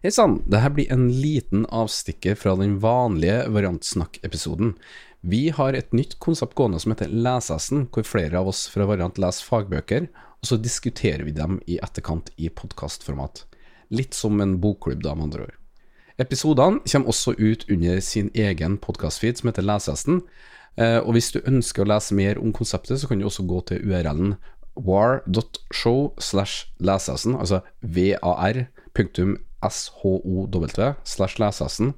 Hei sann, dette blir en liten avstikker fra den vanlige Variantsnakk-episoden. Vi har et nytt konsept gående som heter Lesessen, hvor flere av oss fra Variant leser fagbøker, og så diskuterer vi dem i etterkant i podkastformat. Litt som en bokklubb, da, med andre ord. Episodene kommer også ut under sin egen podkastfeed som heter Lesessen, eh, og hvis du ønsker å lese mer om konseptet, så kan du også gå til URL-en war.show altså var.show slash lesessen,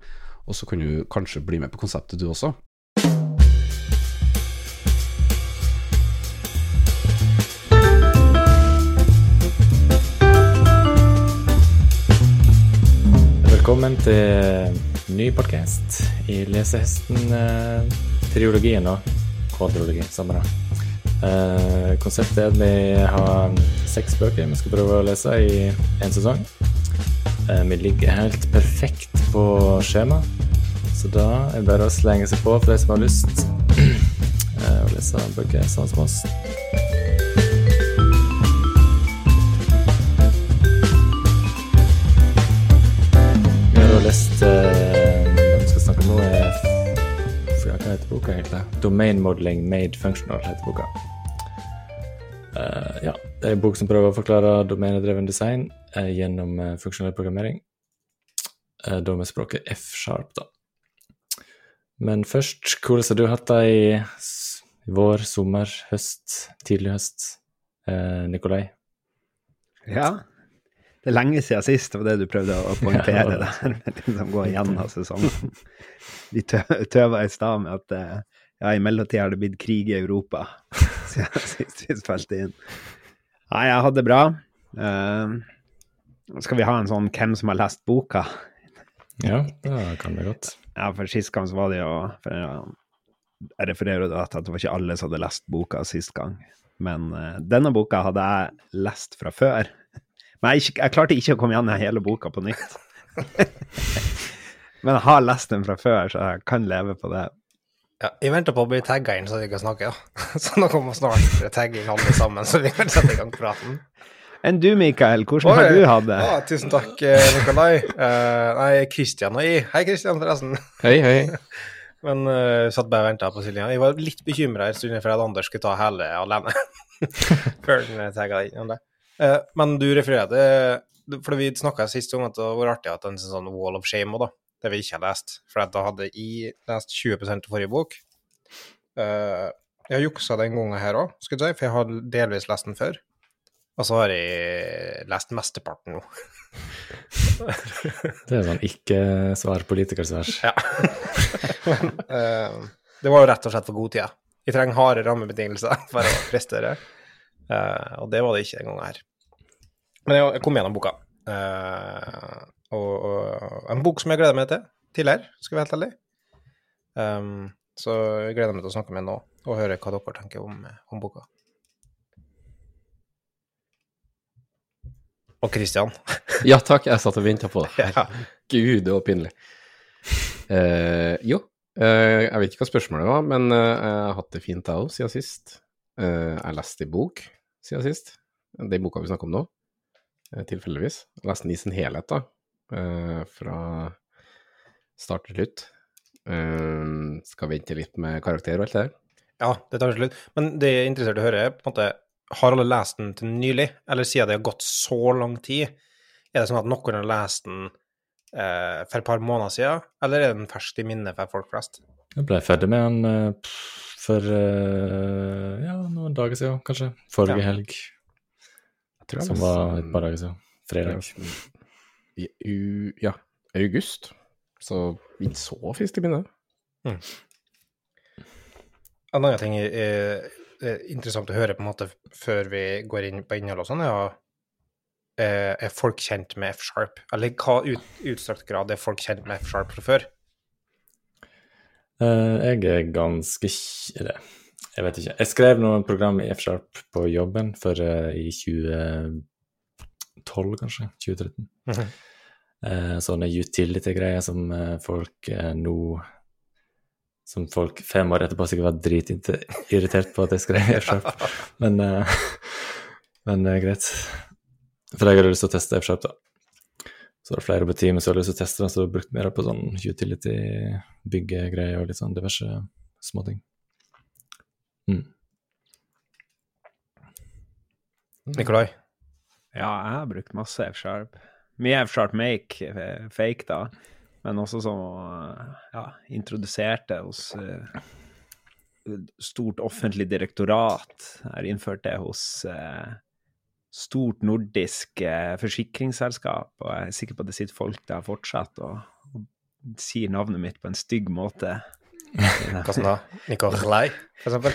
og så kan du kanskje bli med på konseptet du også. Velkommen til ny podkast i Lesehesten-triologien og kvadrologien sammen. Eh, konseptet er at vi har seks bøker vi skal prøve å lese i en sesong. Eh, vi ligger helt perfekt på skjema, så da er det bare å slenge seg på for de som har lyst eh, å lese bøker sånn som oss. Vi har da lest hva Det vi skal snakke om nå, er Hva heter boka egentlig? Domain Modeling Made Functional heter boka. Uh, ja, det er en bok som prøver å forklare domenedreven design eh, gjennom eh, funksjonell programmering. Eh, da med språket F-sharp, da. Men først, hvordan har du hatt det i vår, sommer, høst, tidlig høst? Eh, Nikolai? Ja. Det er lenge siden sist, det var det du prøvde å poengtere Ja, der. liksom gå igjennom sesongen. Vi tø- tøva i stad med at eh, ja, i mellomtida har det blitt krig i Europa siden sist vi spilte inn. Nei, jeg hadde det bra. Eh, skal vi ha en sånn 'hvem som har lest boka'? Ja, det kan vi godt. Ja, for sist gang så var det jo for Jeg refererer jo til at det var ikke alle som hadde lest boka sist gang. Men uh, denne boka hadde jeg lest fra før. Men jeg, jeg klarte ikke å komme gjennom hele boka på nytt. Men jeg har lest den fra før, så jeg kan leve på det. Ja, jeg venter på å bli tagga inn så vi kan snakke, ja. Så nå kommer snart tagging alle sammen, så vi kan sette i gang praten. Enn du, Mikael, hvordan har du hatt det? Ja, tusen takk, eh, Nikolai. Uh, nei, Kristian og jeg. Hei, Kristian, forresten. Hei, hei. Men uh, satt bare og venta på Silja. Jeg var litt bekymra en stund for at Anders skulle ta hele alene. Før den tagga inn. Uh, men du refererte For vi snakka sist om at det var artig at en sånn wall of shame òg, da. Det vi ikke har lest. For da hadde jeg lest 20 av forrige bok. Uh, jeg har juksa den gangen her òg, si, for jeg har delvis lest den før. Og så har jeg lest mesteparten nå. Det er sånn ikke-svar politikersvers. Ja. Men, eh, det var jo rett og slett for god tid. Jeg trenger harde rammebetingelser for å prestere, Eh, og det var det ikke den gangen her. Men jeg, jeg kom gjennom boka. Eh, og, og en bok som jeg gleder meg til tidligere, skal vi være helt ærlig. Um, så jeg gleder meg til å snakke med nå og høre hva dere tenker om, om boka. Og Christian. Ja takk, jeg satt og venta på det. Herregud, Gud, det var pinlig. Uh, jo, uh, jeg vet ikke hva spørsmålet var, men uh, jeg har hatt det fint, jeg òg, siden sist. Jeg leste en bok siden sist. Den boka vi snakker om nå, tilfeldigvis. Jeg leste den i sin helhet, da. fra start til slutt. Skal vente litt med karakter og alt det der. Ja, det tar slutt. Men det jeg er interessert i å høre, er på en måte Har alle lest den til nylig, eller siden det har gått så lang tid? Er det sånn at noen har lest den eh, for et par måneder siden, eller er den ferskt i minnet for folk flest? Jeg ble ferdig med den eh, for eh, ja, noen dager siden, kanskje. Forrige Ja. helg, Jeg tror som var et par dager siden. Fredag. I, u, ja, august. Så ikke så friskt i minnet. En annen ting er, er interessant å høre på en måte før vi går inn på innhold og sånn, er jo eh, er folk kjent med F-sharp? Eller hva ut, utstrakt grad er folk kjent med F-sharp fra før? Eh, jeg er ganske Eller, jeg vet ikke. Jeg skrev noe program i F-sharp på jobben for eh, i 2012, kanskje. 2013. Mhm. Eh, sånne utility-greier som eh, folk eh, nå Som folk fem år etterpå sikkert var dritirritert på at jeg skrev F-sharp. men uh, men uh, greit. For jeg hadde lyst til å teste F-sharp, da. Så var det flere på teamet som hadde lyst til å teste den, så jeg brukt mer på sånn utility, byggegreier og litt sånn diverse småting. Mm. Nikolai? Ja, jeg har brukt masse F-sharp. Mye F-sharp make, eh, fake, da. Men også som ja, introduserte hos uh, stort offentlig direktorat. Har innført det hos uh, stort nordisk uh, forsikringsselskap, og jeg er sikker på at det sitter folk der fortsatt og, og sier navnet mitt på en stygg måte. Sånn da? Nikolai, for eksempel?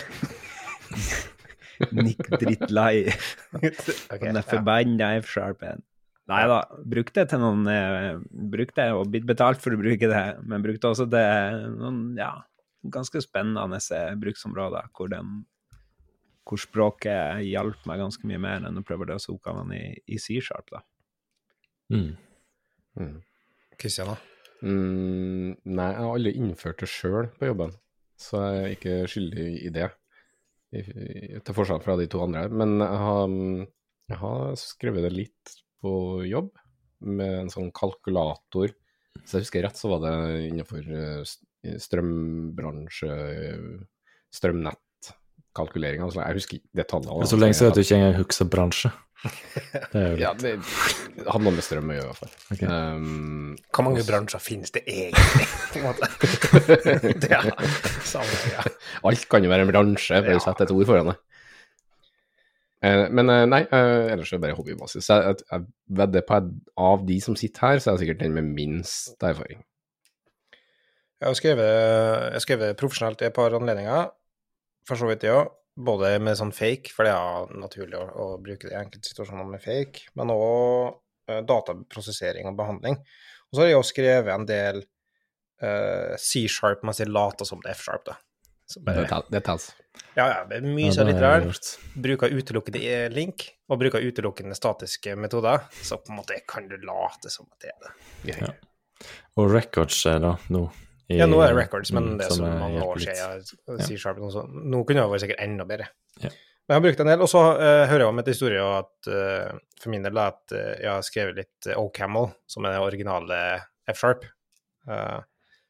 Nick Drittlai. okay, Den forbanna F-sharpen. Nei da, brukte det til noen eh, Brukte det og blitt betalt for å bruke det, men brukte også til noen ja, ganske spennende bruksområder hvor, den, hvor språket hjalp meg ganske mye mer enn å prøve å løse oppgavene i, i C-sharp, da. Mm. Mm. Kristian, da? Mm, nei, jeg har aldri innført det sjøl på jobben, så jeg er ikke skyldig i det. I, i, til forskjell fra de to andre. Men jeg har, jeg har skrevet det litt på jobb med en sånn kalkulator. Så jeg husker rett, så var det innenfor eh, strømbransje, strømnettkalkulering. Altså, jeg husker ikke detaljene. Det er så lenge siden at du ikke engang husker bransje. Det Ja, det hadde noe med strøm å gjøre, i hvert fall. Okay. Um, Hvor mange bransjer finnes det egentlig? på en måte? det er samme ja. Alt kan jo være en bransje, bare Ja. sette et ord foran det. Eh, men eh, nei, eh, ellers er det bare hobbybasis. Jeg, jeg, vedder på at av de som sitter her, så er jeg sikkert den med minst erfaring. Jeg har skrevet, jeg skrevet profesjonelt i et par anledninger, for så vidt det òg. Både med sånn fake, for det er naturlig å, å bruke det i enkelte situasjoner med fake, men òg dataprosessering og behandling. Og så har jeg også skrevet en del uh, C-sharp mens jeg later som det er F-sharp, da. Så Det bare, tel- det ja, ja, det er mye Ja, så litt har jeg rart. gjort. Bruker utelukkende link, og bruker utelukkende statiske metoder, så på en måte kan du late som at det er det. Ja. Og records er da nå i- Ja, nå er det records, men mm, det er så som mange år siden C-sharp. og sånn, Nå kunne det vært sikkert enda bedre. Ja. Men jeg har brukt en del. Og så uh, hører jeg om et historie at uh, for min del at uh, jeg har skrevet litt uh, O-Camel, som er den originale F-sharp. Eh,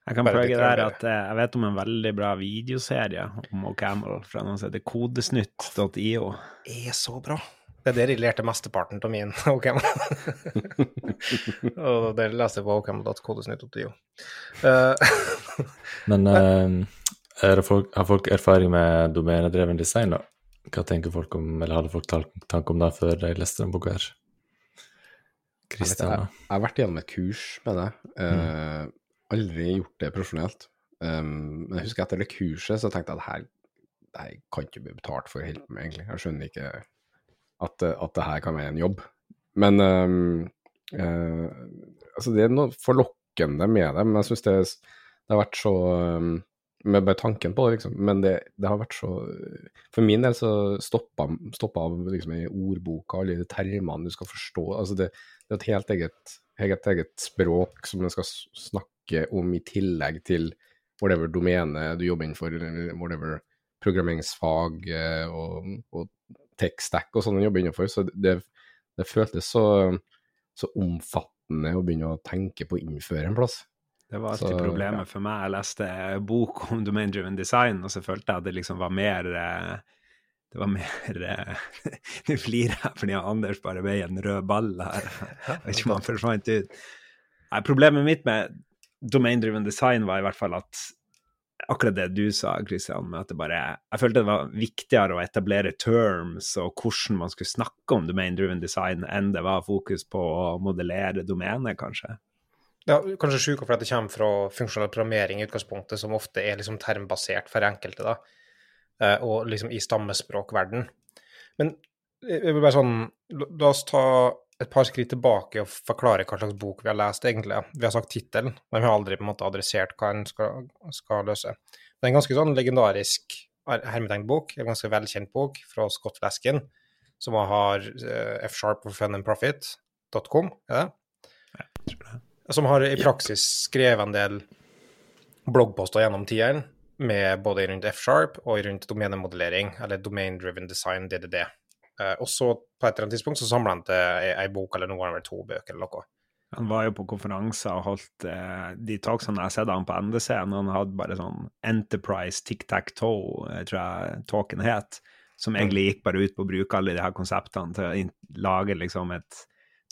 Jeg kan prøve plugge der at eh, jeg vet om en veldig bra videoserie om O'Camel fra noen som heter kodesnytt.io. er så bra. Det er der jeg lærte mesteparten av min O-Camel. og det leste jeg på ocamel.kodesnytt.io. Uh, Men eh, er det folk, har folk erfaring med domenedreven design, da? Hva tenker folk om, eller hadde folk tank- tanke om det før de leste den boka her? Jeg, vet, Kristian, jeg, da? jeg har vært gjennom et kurs med det. Eh, aldri gjort det profesjonelt. Um, men jeg husker etter det kurset så tenkte jeg at her, det her kan ikke bli betalt for å hjelpe meg, egentlig. Jeg skjønner ikke at, at det her kan være en jobb. Men um, uh, altså det er noe forlokkende med det, men jeg syns det, det har vært så um, med bare tanken på det, liksom. Men det, det har vært så For min del så stoppa, stoppa av liksom i ordboka, alle de termene du skal forstå. Altså det, det er et helt eget, helt eget språk som du skal s- snakke om i tillegg til whatever domene du jobber innenfor, eller whatever programmeringsfag eh, og, og tech-stack og sånn du jobber innenfor. Så det, det føltes så, så omfattende å begynne å tenke på å innføre en plass. Det var alltid Så, problemet ja. for meg. Jeg leste bok om domain driven design, og så følte jeg at det liksom var mer eh, Det var mer eh, Nå flirer jeg fordi Anders bare veier en rød ball her. Jeg vet ikke om han forsvant ut. Nei, problemet mitt med domain driven design var i hvert fall at akkurat det du sa, Christian, med at det bare Jeg følte det var viktigere å etablere terms og hvordan man skulle snakke om domain driven design, enn det var fokus på å modellere domenet, kanskje. Ja, kanskje sjuka fordi det kommer fra funksjonell programmering i utgangspunktet, som ofte er liksom termbasert for enkelte, da, eh, og liksom i stammespråkverden. Men jeg vil bare sånn, la oss ta et par skritt tilbake og forklare hva slags bok vi har lest, egentlig. Vi har sagt tittelen, men vi har aldri på en måte adressert hva en skal, skal løse. Det er en ganske sånn legendarisk hermetegnbok, en ganske velkjent bok fra Scott Laskin, som har uh, F-sharp for fun and profit.com, er det? som har i praksis skrevet en del bloggposter gjennom tieren, med både rundt F-sharp og rundt domenemodellering, eller domain driven design, DDD. Eh, og så på et eller annet tidspunkt så samla han til ei, ei bok, eller noe av to bøker eller noe. Han var jo på konferanser og holdt eh, de talksene jeg har sett han på NDC. når Han hadde bare sånn Enterprise Tic-Tac-Toe, eh, tror jeg talken het. Som egentlig gikk bare ut på å bruke alle de her konseptene til å lage liksom et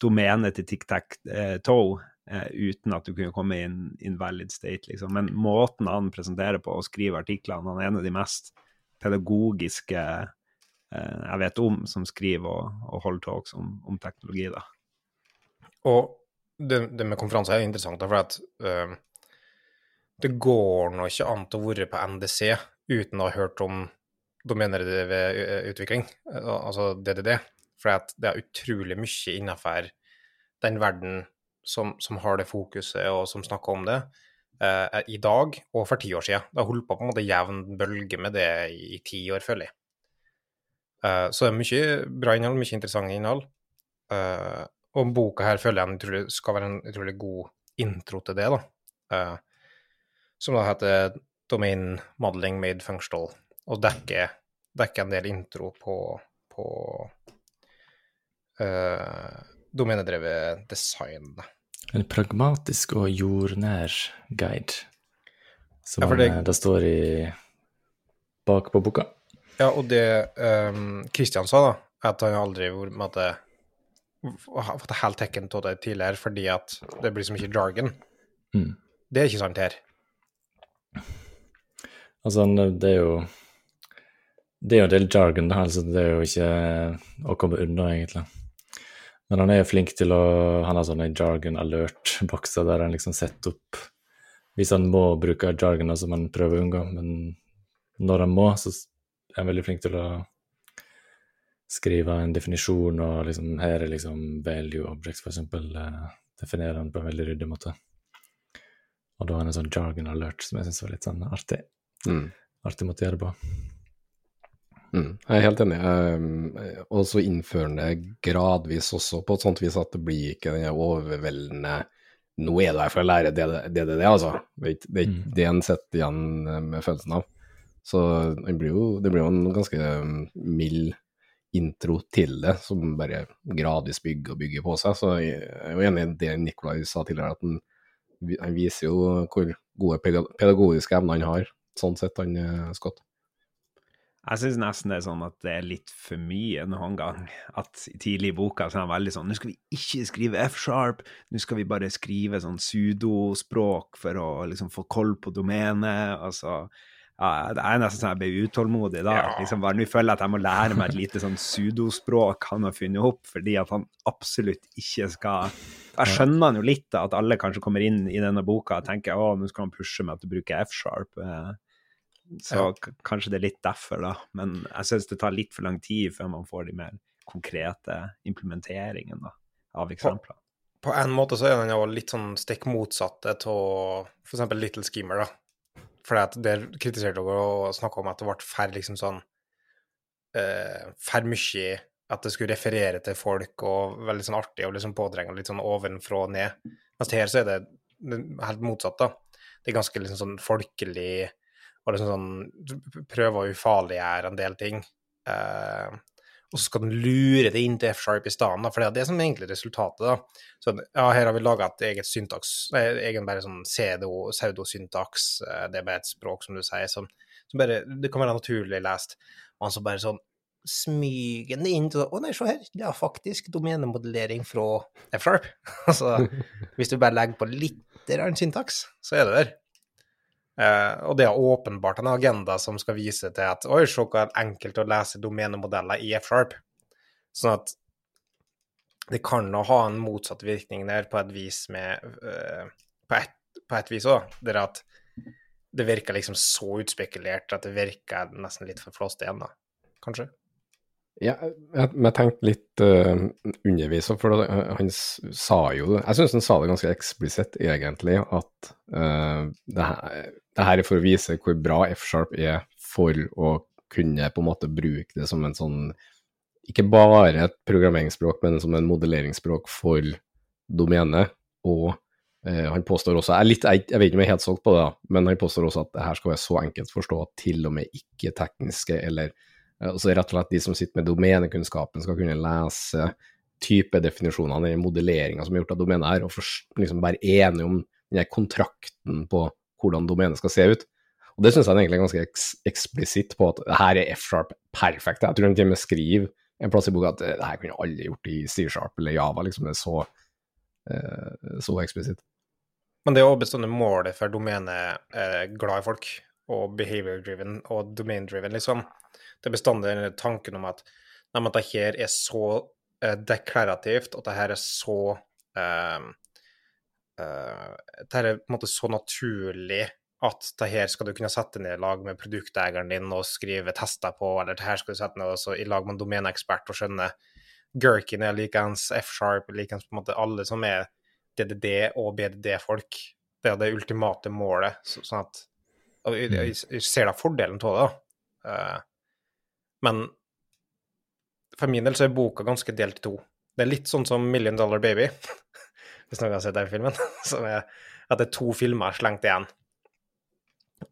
domene til tic-tac-toe eh, uten at du kunne komme i en invalid state, liksom. Men måten han presenterer på og skriver artiklene, han er en av de mest pedagogiske jeg vet om, som skriver og, og holder talks om, om teknologi, da. Og det, det, med konferanser er interessant, for at uh, det går nå ikke an å være på NDC uten å ha hørt om domenedrevet ved utvikling, altså DDD. For det er utrolig mye innenfor den verden som, som, har det fokuset, og som snakker om det, uh, i dag og for ti år siden. Det har holdt på på en måte jevn bølge med det i ti år, føler jeg. Uh, så det er mye bra innhold, mye interessant innhold. Uh, og boka her føler jeg utrolig, skal være en utrolig god intro til det, da. Uh, som da heter Domain Modeling Made Functional, og dekker, dekker en del intro på, på uh, domenedrevet design. En pragmatisk og jordnær guide, som ja, det, det, står i bak på boka. Ja, og det um, Christian sa, da, at han aldri vært fått det helt tekken av det tidligere fordi at det blir så mye jargon. Mm. Det er ikke sant her. Altså, det er jo Det er jo en del jargon, da, altså det er jo ikke å komme unna, egentlig. Men han er jo flink til å Han har sånne jargon alert-bokser der han liksom setter opp Hvis han må bruke jargon, som han prøver å unngå, men når han må, så er veldig flink til å skrive en definisjon, og liksom, her er liksom value objects, for eksempel, eh, definerer den på en veldig ryddig måte. Og da er det en sånn jargon alert som jeg syns var litt sånn artig. Mm. Artig måte å gjøre det på. Mm, jeg er helt enig. Um, og så innfører det gradvis også, på et sånt vis at det blir ikke den overveldende Nå er du her for å lære det, det, det, det, altså. Det ikke mm. det en sitter igjen med følelsen av. Så det blir jo, det blir jo en ganske mild intro til det, som bare gradvis bygger og bygger på seg. Så jeg er jo enig i det Nikolai sa tidligere, at han, han viser jo hvor gode pedagogiske evner han har, sånn sett, han eh, Scott. Jeg syns nesten det er sånn at det er litt for mye noen gang. At tidlig i boka så er han veldig sånn Nå skal vi ikke skrive F-sharp, nå skal vi bare skrive sånn sudospråk for å liksom få koll på domenet. Altså ja, det er nesten sånn jeg ble utålmodig da. Ja. Liksom bare Nå føler jeg at jeg må lære meg et lite sånn sudospråk han har funnet opp, fordi at han absolutt ikke skal Jeg skjønner jo litt, da, at alle kanskje kommer inn i denne boka og tenker å, nå skal han pushe meg til å bruke F-sharp. Eh, så ja. kanskje det er litt derfor, da. Men jeg syns det tar litt for lang tid før man får de mer konkrete implementeringene da, av eksempler. På, på en måte så er den jo litt sånn stikk motsatte av f.eks. Little Schemer, da for der kritiserte dere og snakka om at det ble for liksom sånn uh, For mye at det skulle referere til folk og veldig sånn artig og liksom påtrengende, litt sånn ovenfra og ned. Mens her så er det, helt motsatt, da. Det er ganske liksom sånn folkelig og liksom sånn Prøver å ufarliggjøre en del ting. Uh, og så skal den lure det inn til F-sharp i stedet, for det er det som er egentlig resultatet. da. Så ja, her har vi laga et eget syntaks, egen bare sånn pseudosyntaks, eh, det er bare et språk, som du sier, som, som bare Det kan være naturlig lest. Og så bare sånn smygende inn til Å nei, se her, det er faktisk domenemodellering fra F-sharp. altså, hvis du bare legger på litt syntaks, så er det der. Uh, og det er åpenbart en agenda som skal vise til at oi, se hvor enkelt å lese domenemodeller i F-sharp. Sånn at det kan nå ha en motsatt virkning der på et vis med uh, på, et, på, et, vis òg, der at det virker liksom så utspekulert at det virker nesten litt for flåst igjen, da. Kanskje? Ja, jeg, jeg tenkte litt uh, undervis, for det, han sa jo det Jeg syns han sa det ganske eksplisitt, egentlig, at uh, det, her, det, her, er for å vise hvor bra F-sharp er for å kunne på en måte bruke det som en sånn Ikke bare et programmeringsspråk, men som en modelleringsspråk for domenet. Og eh, han påstår også jeg, litt, jeg, jeg, vet ikke om jeg er helt solgt på det, men han påstår også at det her skal være så enkelt å forstå at til og med ikke-tekniske eller og så rett og slett de som sitter med domenekunnskapen, skal kunne lese typedefinisjonene eller modelleringa som er gjort av domenet her, og for, liksom være enige om den kontrakten på hvordan domenet skal se ut. Og det syns jeg egentlig er ganske eks eksplisitt på at her er F-sharp perfekt. Jeg tror de til og skriver en plass i boka at det her kunne alle gjort i C-sharp eller Java. liksom Det er så, eh, så eksplisitt. Men det er jo bestandig målet for domenet eh, i folk, og behavior-driven og domain-driven, liksom. Det er bestandig tanken om at, nei, men det her er så eh, deklarativt, at det her er så eh, eh, Det her er på en måte så naturlig at det her skal du kunne sette ned i lag med produkteieren din og skrive tester på, eller det her skal du sette ned også i lag med en domeneekspert og skjønne Gherkin er likeens, F-sharp er likeens, på en måte alle som er DDD og BDD-folk. Det er det ultimate målet. Så, sånn at og jeg, jeg, jeg ser da fordelen av det, da. Uh, men for min del så er boka ganske delt i to. Det er litt sånn som Million Dollar Baby, hvis noen har sett den filmen. Som er at det er to filmer slengt igjen.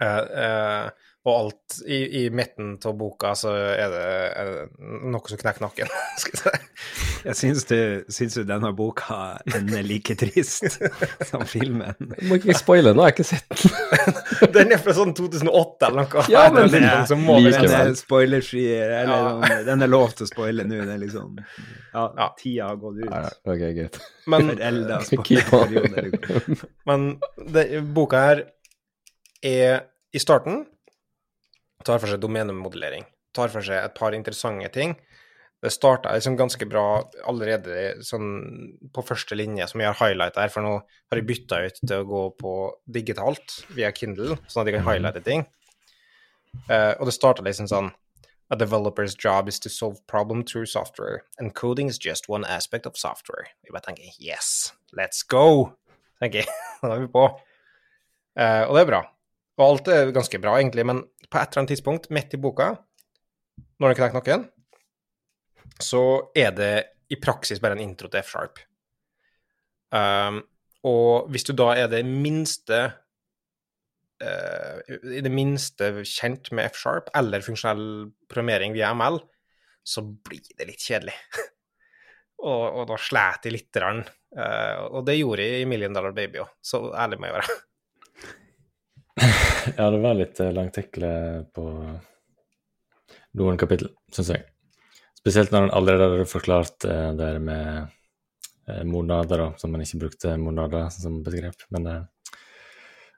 Uh, uh, og alt i, i midten av boka så er det, er det noe som knekker nakken, skal jeg si. Jeg syns du, syns du denne boka den er like trist som filmen? Du må ikke spoile nå, jeg har ikke sett den. den er fra sånn 2008 eller noe. Ja, men den, er, så må like, den er spoilerfri, eller Ja. den er lov til å spoile nå. Det er liksom Ja, Ja. tida har gått ut. Ja, ok, greit. Men. Liksom. men det, boka her er i starten tar for seg domenemodellering. Tar for seg et par interessante ting. Det starta liksom ganske bra allerede sånn på første linje, som vi har highlighta her, for nå har jeg bytta ut til å gå på digitalt via Kindle, sånn at jeg kan highlighte ting. Uh, og det starta liksom sånn A developer's job is to solve problem through software, and coding is just one aspect of software. Vi bare tenker yes, let's go! tenker jeg. Da er vi på. Uh, og det er bra. Og alt er ganske bra, egentlig, men på et eller annet tidspunkt, midt i boka, når den knekker nakken, så er det i praksis bare en intro til F-sharp. Um, og hvis du da er det minste uh, i det minste kjent med F-sharp eller funksjonell programmering via ML, så blir det litt kjedelig. og, og da slet jeg lite grann. Uh, og det gjorde jeg i Million Dollar Baby òg, så ærlig må jeg være. Ja, det var litt eh, langtekkelig på noen kapittel, syns jeg. Spesielt når han allerede hadde forklart eh, det med eh, monader, som han ikke brukte monader som begrep, men eh,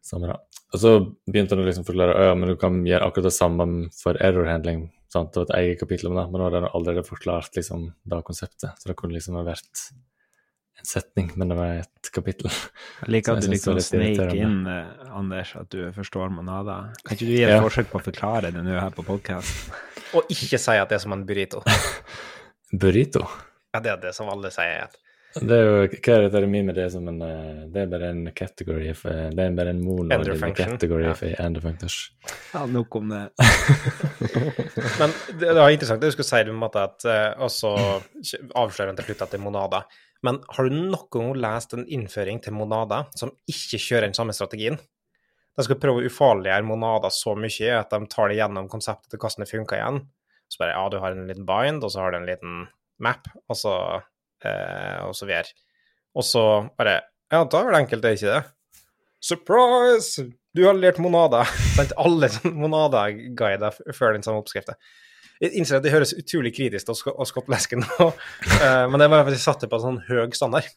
samme da. Og så begynte han å liksom forklare ja, men du kan gjøre akkurat det samme for error handling. Sant? Det var et eget kapittel om det, men nå hadde han allerede forklart liksom, det konseptet, så det kunne liksom ha vært setning, men det var et kapittel. Jeg liker at du liker å liksom sneik inn, eh, Anders, at du forstår Monada. Kan ikke du gi et Ja. forsøk på å forklare det nå her på podkast? Og ikke si at det er som en burrito. Burrito. Ja, det er det som alle sier. Det er jo, hva er dette med det som en eh, Det er bare en category for, Det er bare en mono Ender in category ja. for ender functors. Ja, nok om det. Men det, det var interessant det du skulle si det med en måte at eh, Og så avslører han til slutt at det er Monada. Men har du noen gang lest en innføring til Monada som ikke kjører den samme strategien? De skal prøve å ufarliggjøre Monada så mye at de tar det gjennom konseptet til hvordan det funker igjen. Så bare ja, du har en liten bind, og så har du en liten map, og så eh, og så videre. Og så bare Ja, da er det enkelt, det er ikke det? Surprise! Du har lært Monada. Sant? Alle sånne Monada-guider følger den samme oppskriften. Jeg innser at det høres utrolig kritisk ut å skotte lesken nå, eh, men det var fordi jeg satte på en sånn høy standard.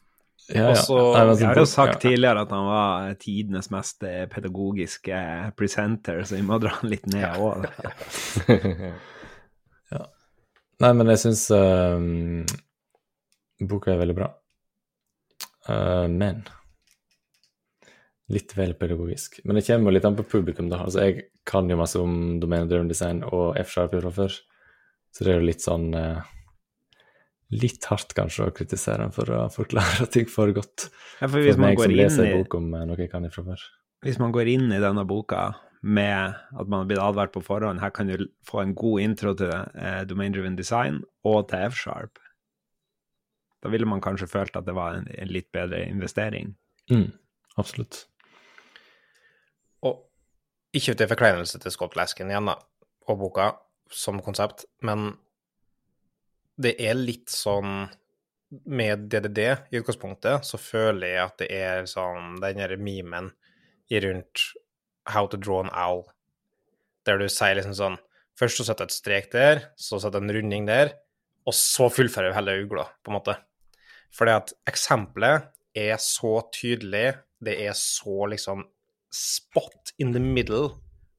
Ja, Og så- Nei, men Jeg har jo sagt ja. tidligere at han var tidenes mest eh, pedagogiske presenter, så vi må dra han litt ned òg. ja. Nei, men jeg syns ehm, boka er veldig bra. Uh, men litt vel pedagogisk. Men det kommer litt an på publikum, da. Altså, jeg kan jo masse om domenedreven design og F-sharp fra før, så det er jo litt sånn eh, Litt hardt kanskje å kritisere en for å forklare ting for godt. Ja, for hvis For man, meg går som inn leser i, en bok om eh, noe jeg kan ifra før. hvis man går inn i denne boka med at man har blitt advart på forhånd, her kan du få en god intro til eh, domain driven design og til F-sharp, da ville man kanskje følt at det var en, en litt bedre investering. Mm, absolutt. Ikke til forkleinelse til Scott Lasken igjen, da, og boka som konsept, men det er litt sånn med DDD i utgangspunktet, så føler jeg at det er sånn den derre memen rundt How to draw an owl, der du sier liksom sånn Først så setter jeg et strek der, så setter jeg en runding der, og så fullfører jeg hele ugla, på en måte. Fordi at eksempelet er så tydelig, det er så liksom spot in the middle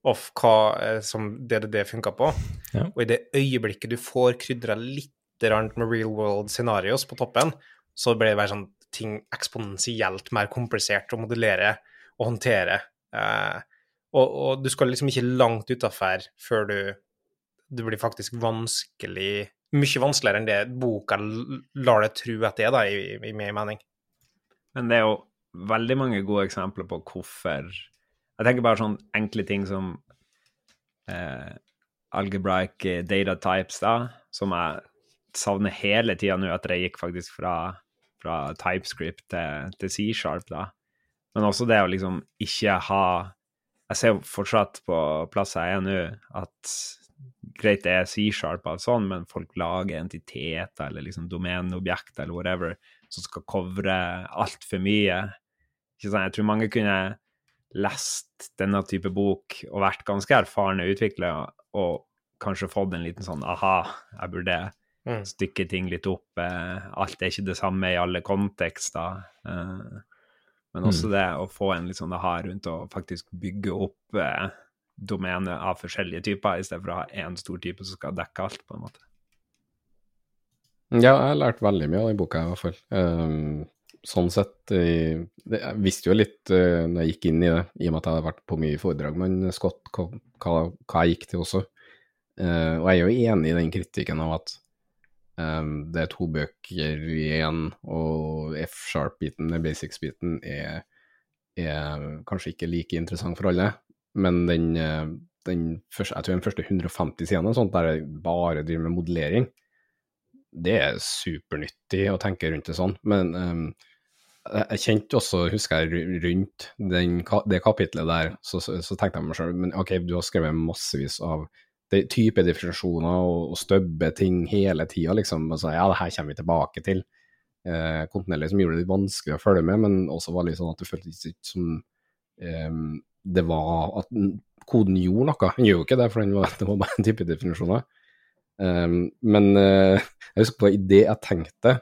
of hva eh, som DDD funka på. Ja. Og i det øyeblikket du får krydra litt med real world scenarios på toppen, så blir det bare sånn ting eksponentielt mer komplisert å modellere og håndtere. Eh, og, og du skal liksom ikke langt utafor før du Det blir faktisk vanskelig Mye vanskeligere enn det boka lar deg tro at det er, da, i, i min mening. Men det er jo veldig mange gode eksempler på hvorfor Jeg tenker bare sånn enkle ting som eh, algebraic eh, data types, da, som jeg savner hele tida nå, at jeg gikk faktisk fra, fra TypeScript til, til C-sharp, da. Men også det å liksom ikke ha Jeg ser jo fortsatt på plass jeg er nå, at greit det er C-sharp og sånn, men folk lager entiteter eller liksom domenobjekter eller whatever som skal covre altfor mye. Ikke sant? Jeg tror mange kunne lest denne type bok og vært ganske erfarne utviklere og kanskje fått en liten sånn aha, jeg burde Mm. stykke ting litt opp. Eh, alt er ikke det samme i alle kontekster. Eh, men også det å få en litt sånn aha rundt å faktisk bygge opp domenet av forskjellige typer, i stedet for å ha én stor type som skal dekke alt, på en måte. Ja, jeg har lært veldig mye av den boka, i hvert fall. Um, sånn sett jeg, Jeg visste jo litt uh, når jeg gikk inn i det, i og med at jeg hadde vært på mye foredrag med Scott, hva, hva, jeg gikk til også. Uh, og jeg er jo enig i den kritikken av at um, det er to bøker igjen, og F-sharp-biten, basics-biten, er, er kanskje ikke like interessant for alle. Men den, eh, den første, jeg tror den første 150 sidene, der jeg bare driver med modellering, det er supernyttig å tenke rundt det sånn, men um, jeg kjente også, husker jeg, rundt den, det kapitlet der, så, så, så tenkte jeg meg selv, men ok, du har skrevet massevis av det, type definisjoner og, og støbbe ting hele tida, liksom, og så ja, det her kommer vi tilbake til. Eh, kontinuerlig som gjorde det litt vanskelig å følge med, men også var litt sånn at det føltes ikke som eh, det var at koden gjorde noe. Den gjør jo ikke det, for var, det var bare en type definisjoner. Um, men uh, jeg husker på det jeg tenkte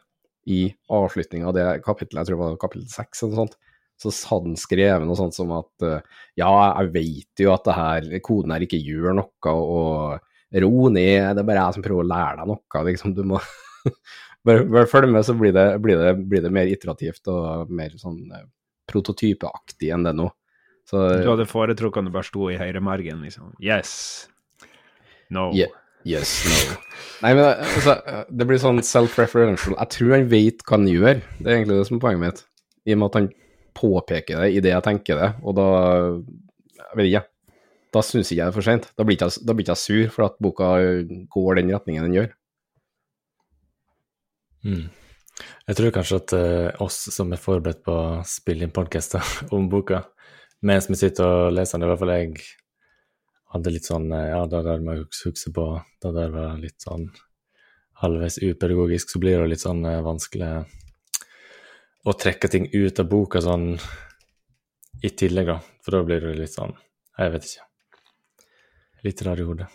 i avslutninga av det kapittelet, jeg tror det var kapittel seks eller noe sånt, så hadde han skrevet noe sånt som at uh, ja, jeg vet jo at det her, koden her ikke gjør noe, og ro ned, det er bare jeg som prøver å lære deg noe, liksom, du må bare, bare følge med, så blir det, blir, det, blir det mer iterativt og mer sånn uh, prototypeaktig enn det nå. Så, Du hadde foretrukket det bare sto i høyremargen, liksom. Yes. No. Ye- Yes, no. Nei, men altså, det blir sånn self-referential. Jeg tror han vet hva han gjør, det er egentlig det som er poenget mitt. I og med at han påpeker det idet jeg tenker det, og da Jeg vet ikke. Da syns ikke jeg det er for seint. Da blir jeg, da blir ikke jeg sur for at boka går den retningen den gjør. Mm. Jeg tror kanskje at uh, oss som er forberedt på å spille inn podkaster om boka, mens vi sitter og leser den, i hvert fall jeg hadde litt sånn eh, Ja, det der må jeg huske- på, det der var litt sånn halvveis upedagogisk, så blir det litt sånn eh, vanskelig å trekke ting ut av boka sånn i tillegg, da. For da blir det litt sånn Jeg vet ikke. Litt rar i hodet.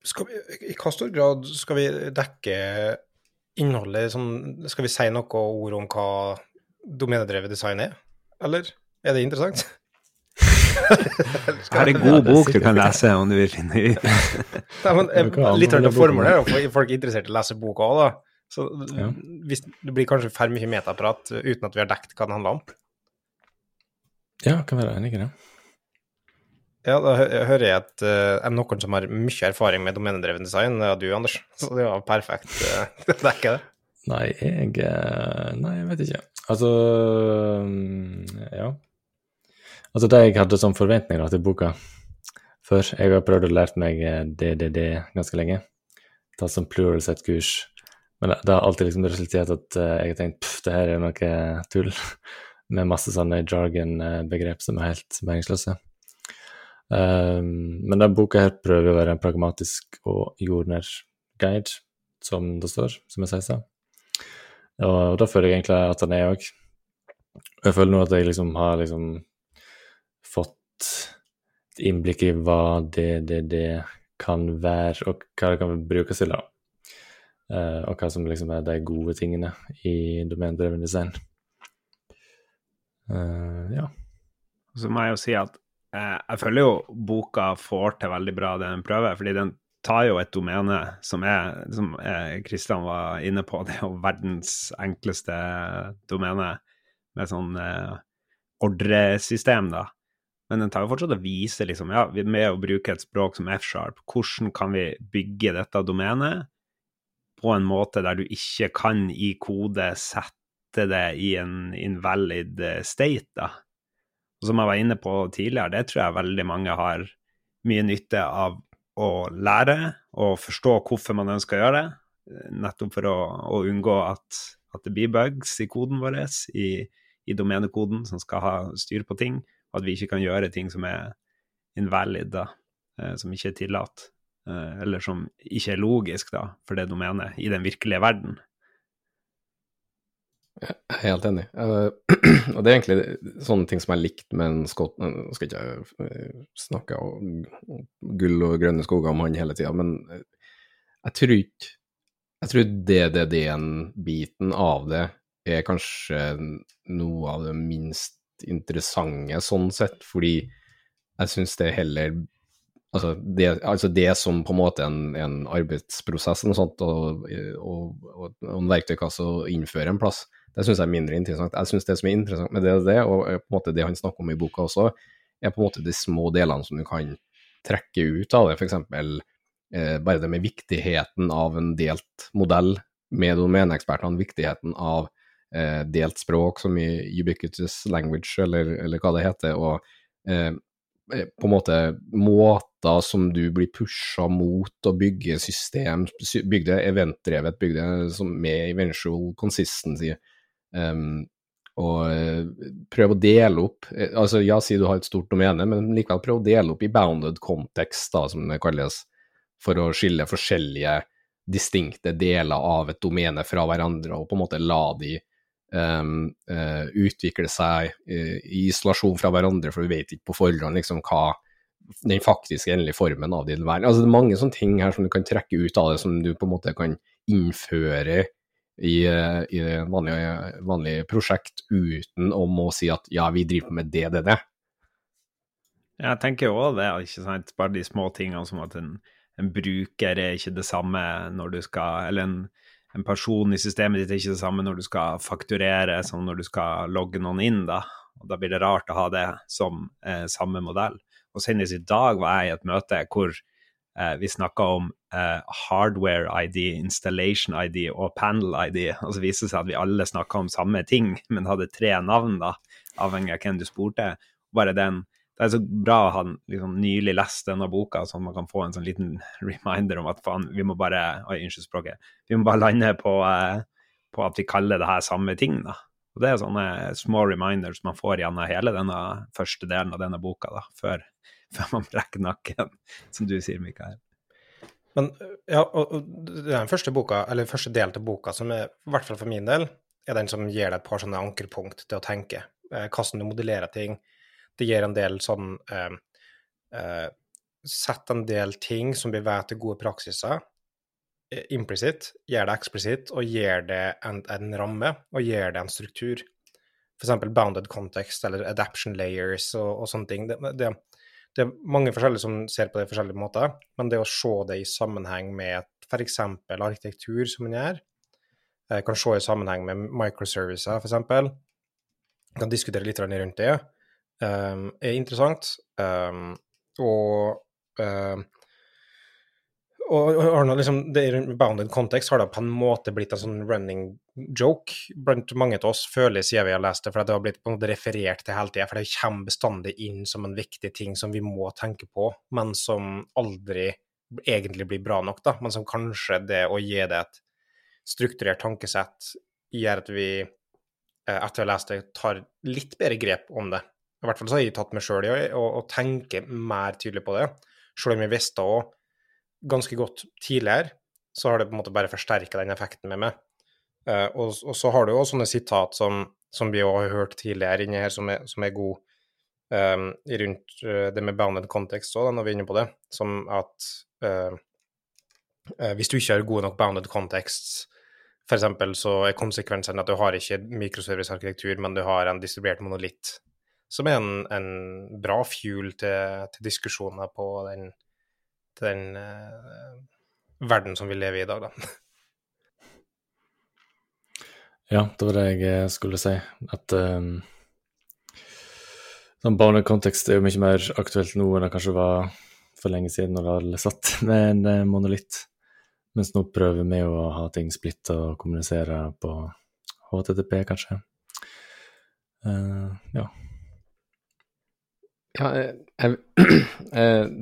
I hva stor grad skal vi dekke innholdet sånn, Skal vi si noe ord om hva domenedrevet design er, eller? Er det interessant? Her er en god bok du kan lese om du vil finne ut. Nei, men, kan litt av formålet er jo at folk er interessert i å lese boka òg, da. Så Ja. hvis det blir kanskje for mye metaprat uten at vi har dekket hva den handler om. Ja, kan være enig i det. Ja, da hører jeg at uh, er noen som har mye erfaring med domenedrevet design. Det er du, Anders. Så det var perfekt uh, dekke, det. Nei, jeg eh, Nei, jeg vet ikke. Altså mm, Ja. Altså, det jeg hadde som forventning til boka før Jeg har prøvd å lære meg eh, DDD ganske lenge. Tatt som plural sett kurs, Men det, har alltid liksom resultert at eh, jeg har tenkt pff, det her er noe tull. Med masse sånne jargon-begrep som er helt meningsløse. Um, men denne boka her prøver å være en pragmatisk og jordnær guide, som det står, som jeg sier. Og da føler jeg egentlig at den er òg. Jeg føler nå at jeg liksom har liksom et innblikk i hva det, det, det kan være, og hva det kan brukes til, da. Uh, og hva som liksom er de gode tingene i domain-dreven design. Uh, ja. Så må jeg jo si at eh, jeg føler jo boka får til veldig bra det den prøver, fordi den tar jo et domene som er, som Kristian var inne på, det er jo verdens enkleste domene med sånn eh, ordresystem, da. Men den tar jo fortsatt og viser, liksom, ja, med å bruke et språk som F-sharp, hvordan kan vi bygge dette domenet på en måte der du ikke kan i kode sette det i en invalid eh, state, da. Og som jeg var inne på tidligere, det tror jeg veldig mange har mye nytte av å lære og forstå hvorfor man ønsker å gjøre det, eh, nettopp for å, å unngå at, at, det blir bugs i koden vår, i, i domenekoden som skal ha styr på ting, at vi ikke kan gjøre ting som er invalid, da, eh, som ikke er tillatt, eh, eller som ikke er logisk da, for det domenet i den virkelige verden. Jeg er helt enig. Uh, og det er egentlig sånne ting som er likt med en skott Nå skal ikke jeg snakke om gull og grønne skoger om han hele tida, men jeg tror ikke Jeg tror DDD-en-biten av det er kanskje noe av det minst interessante sånn sett, fordi jeg syns det heller Altså det, altså det, som på en måte en, en arbeidsprosess og, sånt, og, og, og, en verktøykasse å innføre en plass, det syns jeg er mindre interessant. Jeg syns det som er interessant med det, det, og på en måte det han snakker om i boka også, er på en måte de små delene som du kan trekke ut av det. F.eks. Eh, bare det med viktigheten av en delt modell med domeneekspertene, viktigheten av eh, delt språk, som i ubiquitous language, eller, eller hva det heter, og eh, eh på en måte måter som du blir pusha mot å bygge system, bygge det eventdrevet, bygge det med eventual consistency, Um, og eh, prøve å dele opp eh, altså Ja, si du har et stort domene, men likevel prøve å dele opp i bounded context, da, som det kalles, for å skille forskjellige distinkte deler av et domene fra hverandre, og på en måte la de um, uh, utvikle seg uh, i isolasjon fra hverandre, for vi vet ikke på forhånd liksom hva den faktiske endelige formen av din verden Altså, det er mange sånne ting her som du kan trekke ut av det, som du på en måte kan innføre i, eh, i vanlige, vanlige prosjekt uten å si at ja, vi driver med det, det, det. Jeg tenker òg det, ikke sant. Bare de små tingene som at en, en, bruker er ikke det samme når du skal Eller en, en, person i systemet ditt er ikke det samme når du skal fakturere som når du skal logge noen inn, da. Og da blir det rart å ha det som eh, samme modell. Og senest i dag var jeg i et møte hvor Eh, vi snakka om eh, hardware ID, installation ID og panel ID. Og så viste det seg at vi alle snakka om samme ting, men hadde tre navn, da, avhengig av hvem du spurte. Bare den det er så bra å ha liksom, nylig lest denne boka, sånn at man kan få en sånn liten reminder om at faen, vi må bare Oi, unnskyld språket. Vi må bare lande på, eh, på, at vi kaller det her samme ting, da. Og Det er sånne små reminders man får gjennom hele denne første delen av denne boka, da, før før man brekker nakken, som du sier, Mikael. Men ja, og den første boka, eller første del til boka, som er, i hvert fall for min del, er den som gir deg et par sånne ankerpunkt til å tenke. Eh, hvordan du modellerer ting. Det gir en del sånn eh, eh, Sett en del ting som vi vet er gode praksiser, eh, implisitt, gjør det eksplisitt, og gir det en, en, ramme, og gir det en struktur. F.eks. bounded context eller adaption layers og, og sånne ting. Det, det, det er mange forskjellige som ser på det på forskjellige måter, men det å se det i sammenheng med f.eks. arkitektur, som man gjør, kan se i sammenheng med microservicer, f.eks., kan diskutere litt rundt det, um, er interessant. Um, og um, og og liksom, det I bounded context har det på en måte blitt en sånn running joke blant mange av oss, føler siden vi har lest det, for det har blitt på en måte referert til hele tida. For det kommer bestandig inn som en viktig ting som vi må tenke på, men som aldri egentlig blir bra nok, da. Men som kanskje det å gi det et strukturert tankesett gjør at vi, eh, etter å ha lest det, tar litt bedre grep om det. I hvert fall så har jeg tatt meg sjøl i å tenke mer tydelig på det, sjøl om jeg visste òg ganske godt tidligere, så har det på en måte bare forsterka den effekten med meg. Uh, og, og, så har du òg sånne sitat som, som vi har hørt tidligere inni her, som er, som er gode um, rundt uh, det med bounded context òg, når vi er inne på det, som at uh, hvis du ikke har gode nok bounded contexts, f.eks. så er konsekvensen at du har ikke mikroservicearkitektur, men du har en distribuert monolitt, som er en, en bra fuel til, til, diskusjoner på den, den verden som vi lever i i dag, da. Ja, det var det jeg skulle si. At um, sånn barnekontekst er jo mye mer aktuelt nå enn det kanskje var for lenge siden når alle satt med en uh, monolitt. Mens nå prøver vi å ha ting splitta og kommunisere på HTTP, kanskje. Uh, ja. Ja, jeg,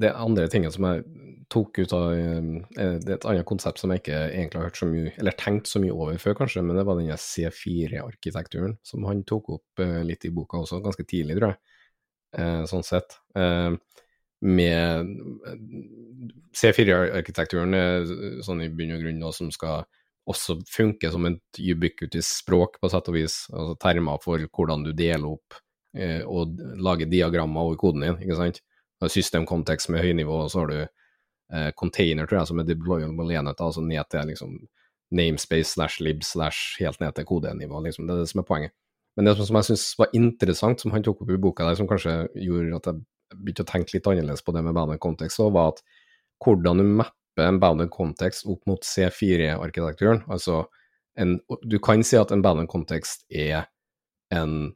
det andre tingene som jeg tok ut av Det er et annet konsept som jeg ikke egentlig har hørt så mye, eller tenkt så mye over før, kanskje, men det var den C4-arkitekturen som han tok opp litt i boka også, ganske tidlig, tror jeg. Eh, sånn sett. Eh, med C4-arkitekturen er sånn i bunn og grunn noe som skal også funke som et ubiquitous språk, på sett og vis. Altså termer for hvordan du deler opp eh, og lager diagrammer over koden din, ikke sant. Systemkontekst med høynivå, og så har du eh, container, tror jeg, som er deployable enheter, altså ned til liksom namespace slash lib slash helt ned til kodenivå, liksom. Det er det som er poenget. Men det som jeg syns var interessant, som han tok opp i boka der, som kanskje gjorde at jeg begynte å tenke litt annerledes på det med bounded context, var at hvordan du mapper en bounded context opp mot C4-arkitekturen. Altså, en, du kan si at en bounded context er en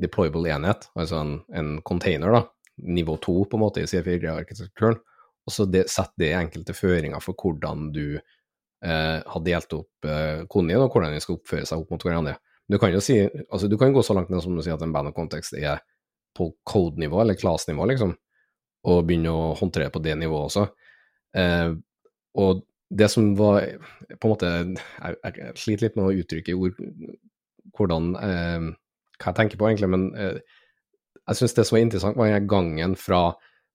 deployable enhet, altså en, en container, da, nivå 2 på en måte i C4-arkitekturen, og så setter det enkelte føringer for hvordan du eh, har delt opp eh, koden din, og hvordan den skal oppføre seg opp mot hverandre. Du kan jo si, altså du kan gå så langt ned som å si at en band context er på code-nivå, eller class-nivå, liksom, og begynne å håndtere på det nivået også. Eh, og det som var på en måte Jeg, jeg sliter litt med å uttrykke ord hvordan eh, hva jeg tenker på, egentlig, men eh, jeg syns det som var interessant, var gangen fra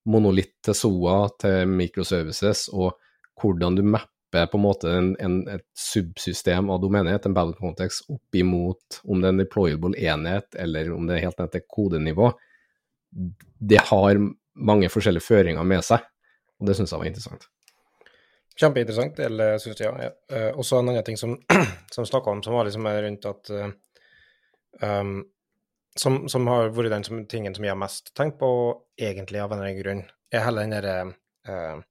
monolitt til SOA til microservices, og hvordan du mapper på en måte en, en, et subsystem av domenet, en battle context, opp imot om det er en deployable enhet, eller om det er helt ned til kodenivå, det har mange forskjellige føringer med seg, og det syns jeg var interessant. Kjempeinteressant, eller syns jeg. Ja. Uh, også en annen ting som, som snakka om, som var liksom rundt at uh, um, som, som, har vært den som, tingen som jeg har mest tenkt på, egentlig av en eller annen grunn, er heller den derre uh,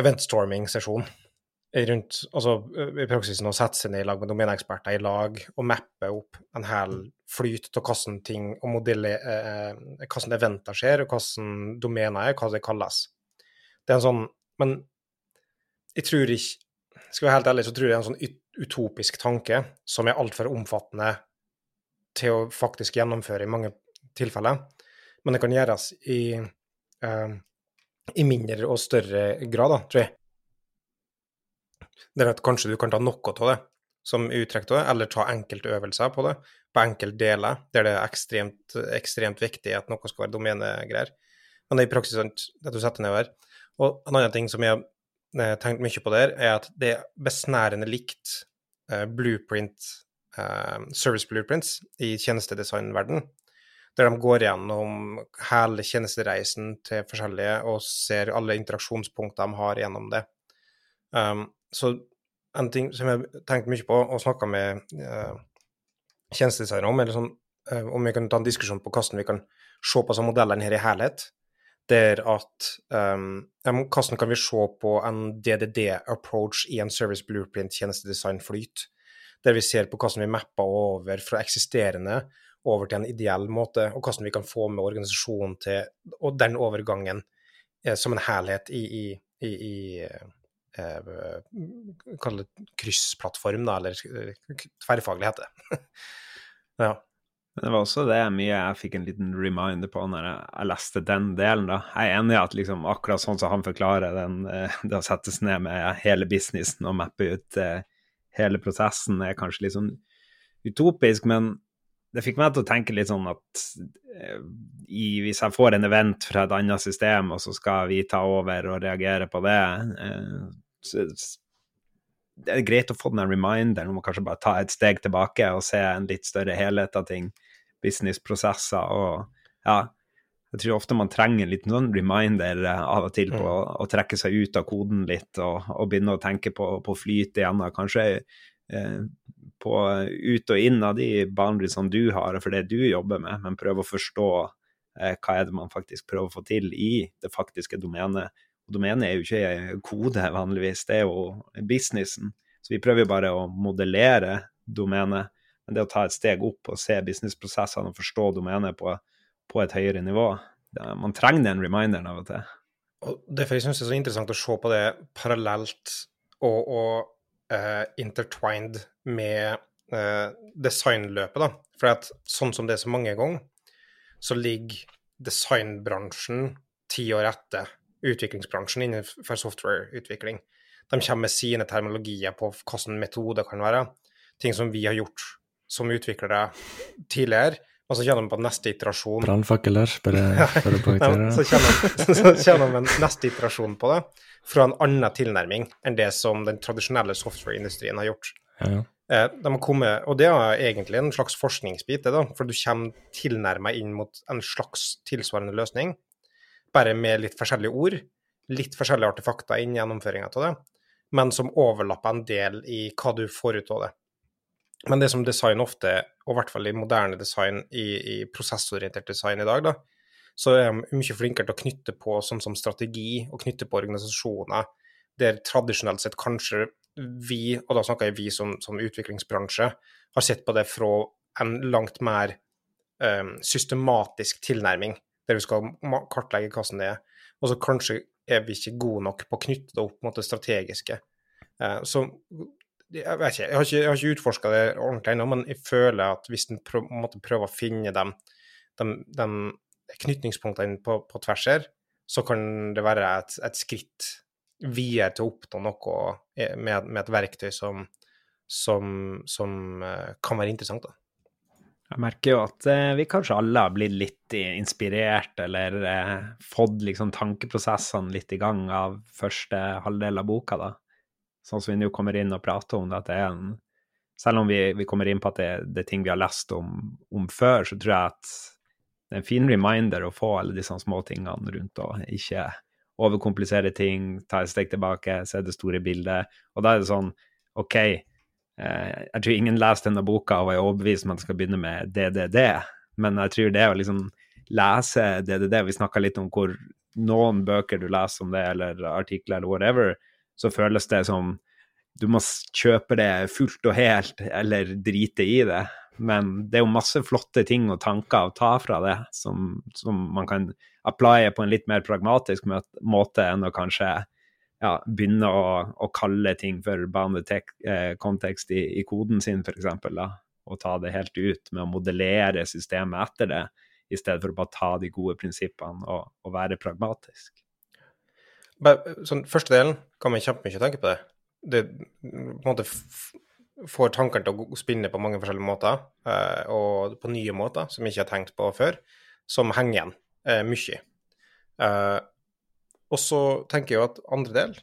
eventstorming-sesjonen. rundt altså i praksisen å sette seg ned i lag med domeneeksperter i lag og mappe opp en hel flyt av hvordan ting og modeller uh, hvordan eventer skjer, og hvordan domener er, hva det kalles. Det er en sånn Men jeg tror ikke Skal jeg være helt ærlig, så tror jeg det er en sånn utopisk tanke som er altfor omfattende til å faktisk gjennomføre i mange tilfeller. Men det kan gjøres i eh, i mindre og større grad, da, tror jeg. Det er at kanskje du kan ta noe av det som uttrekk av det, eller ta enkelte øvelser på det, på enkeltdeler, der det er ekstremt, ekstremt viktig at noe skal være domenegreier. Men det er i praksis sant, at du setter nedover. Og en annen ting som jeg har eh, tenkt mye på der, er at det er besnærende likt uh, blueprint, service blueprints i tjenestedesignverden der de går gjennom hele tjenestereisen til forskjellige og ser alle interaksjonspunkter de har gjennom det. Um, så en ting som jeg tenkte mye på og snakka med uh, tjenestedesignere om, eller sånn, uh, om vi kan ta en diskusjon på hvordan vi kan se på modellene her i helhet, der at um, Hvordan kan vi se på en DDD-approach i en service blueprint tjenestedesign-flyt? Der vi ser på hvordan vi mapper over fra eksisterende over til en ideell måte, og hvordan vi kan få med organisasjonen til og den overgangen eh, som en helhet i, i, i, i eh, Kall det kryssplattform, da, eller tverrfaglig heter det. ja. Det var også det mye jeg fikk en liten reminder på når jeg, jeg leste den delen. da. Jeg er enig i at liksom, akkurat sånn som han forklarer den, eh, det å settes ned med hele businessen og mappe ut eh, hele prosessen, er kanskje litt sånn utopisk, men det fikk meg til å tenke litt sånn at eh, i, hvis jeg får en event fra et annet system, og så skal vi ta over og reagere på det, eh, så, det er greit å få den reminderen om å kanskje bare ta et steg tilbake og se en litt større helhet av ting. Businessprosesser og ja. Jeg tror ofte man trenger litt noen reminder eh, av og til på å, å trekke seg ut av koden litt og, og begynne å tenke på, på flyt igjen. og Kanskje eh, på ut og inn av de boundariesene du har for det du jobber med, men prøve å forstå eh, hva er det man faktisk prøver å få til i det faktiske domenet. Og domenet er jo ikke kode vanligvis, det er jo businessen. Så vi prøver bare å modellere domenet. Men det å ta et steg opp og se businessprosessene og forstå domenet på, på et høyere nivå, man trenger den reminderen av og til. Og Derfor jeg synes det er så interessant å se på det parallelt og, og uh, intertwined med uh, designløpet. da. For at sånn som det er så mange ganger, så ligger designbransjen ti år etter utviklingsbransjen innenfor softwareutvikling. De kommer med sine terminologier på hvilken metode kan være. Ting som vi har gjort som utviklere tidligere, og så kjenner vi på neste iterasjon. Brannfakler, bare for å poengtere. så kjenner med neste iterasjon på det, fra en annen tilnærming enn det som den tradisjonelle softwareindustrien har gjort. Ja, ja. Eh, de har kommet, og det er egentlig en slags forskningsbit, det da, for du kommer tilnærmet inn mot en slags tilsvarende løsning, bare med litt forskjellige ord, litt forskjellige artefakter inn i gjennomføringa av det, men som overlapper en del i hva du får ut av det. Men det som design ofte, og i hvert fall i moderne design, i, i prosessorientert design i dag, da, så er de mye flinkere til å knytte på sånn som strategi, og knytte på organisasjoner, der tradisjonelt sett kanskje vi, og da snakker jeg vi som, som utviklingsbransje, har sett på det fra en langt mer um, systematisk tilnærming, der vi skal kartlegge hva som det er. Og så kanskje er vi ikke gode nok på å knytte det opp mot det strategiske. Uh, så jeg vet ikke, jeg har ikke, jeg ikke utforska det ordentlig ennå, men jeg føler at hvis en prøv, prøver å finne de, knytningspunktene på, på tvers her, så kan det være et, et skritt videre til å oppnå noe med, med et verktøy som, som, som, kan være interessant. Da. Jeg merker jo at eh, vi kanskje alle har blitt litt inspirert, eller eh, fått liksom tankeprosessene litt i gang av første halvdel av boka, da. Sånn som vi nå kommer inn og prater om det, at det er en Selv om vi, vi kommer inn på at det, det, er ting vi har lest om, om, før, så tror jeg at det er en fin reminder å få alle disse små tingene rundt og ikke overkomplisere ting, ta et steg tilbake, se det store bildet. Og da er det sånn OK, eh, jeg tror ingen leser denne boka og er overbevist om at man skal begynne med DDD, men jeg tror det å liksom lese DDD Vi snakka litt om hvor noen bøker du leser om det, eller artikler eller whatever, så føles det som du må kjøpe det fullt og helt, eller drite i det. Men det er jo masse flotte ting og tanker å ta fra det, som, som man kan applye på en litt mer pragmatisk måte enn å kanskje ja, begynne å, å, kalle ting for banekontekst eh, i, i, koden sin, f.eks. Og ta det helt ut med å modellere systemet etter det, i stedet for å bare ta de gode prinsippene og, og være pragmatisk. Sånn, første delen kan man kjempemye tenke på det. Det på en måte får tankene til å spinne på mange forskjellige måter, eh, og på nye måter som jeg ikke har tenkt på før, som henger igjen eh, mye. Eh, og så tenker jeg jo at andre del,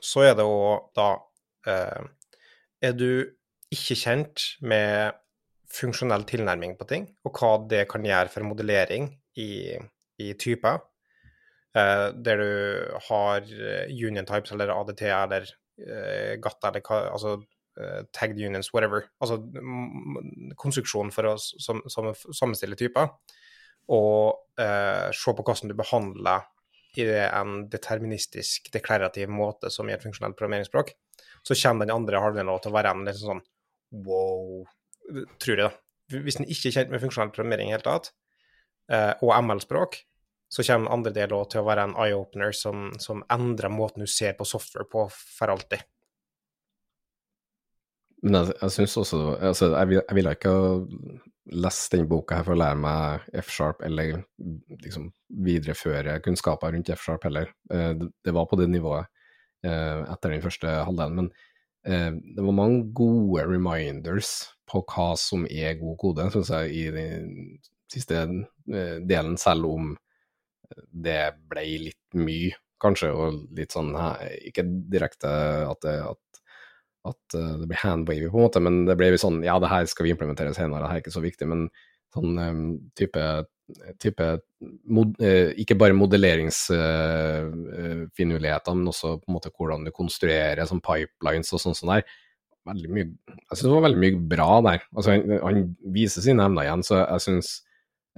så er det jo da Er du ikke kjent med funksjonell tilnærming på ting, og hva det kan gjøre for modellering i, i typer, der du har union types eller ADT eller eh, GATT eller hva altså uh, tagged unions, whatever. Altså konstruksjon for å som, som, sammenstille typer og eh, se på hvordan du behandler i en deterministisk, deklarativ måte som i et funksjonelt programmeringsspråk, så kommer den andre halvdelen til å være en litt sånn wow, tror jeg, da. Hvis en ikke er kjent med funksjonell programmering i det hele tatt, eh, og ML-språk, så kommer andre andre òg til å være en eye-opener som, som, endrer måten du ser på software på for alltid. Men jeg, jeg syns også altså, jeg, jeg ville ikke lest denne boka her for å lære meg F-sharp, eller liksom videreføre kunnskaper rundt F-sharp heller. Eh, det var på det nivået eh, etter den første halvdelen. Men eh, det var mange gode reminders på hva som er god kode, syns jeg, i den siste delen, selv om det ble litt mye, kanskje, og litt sånn Ikke direkte at, det, at at eh, det blir handwavy, på en måte, men det ble sånn Ja, det her skal vi implementere senere, det her er ikke så viktig, men sånn eh, type, type mod, eh, Ikke bare modelleringsfinurligheter, men også på en måte hvordan du konstruerer sånn pipelines og sånn sånn der. Veldig mye, jeg synes det var veldig mye bra der. Altså, han, han viser sine evner igjen, så jeg syns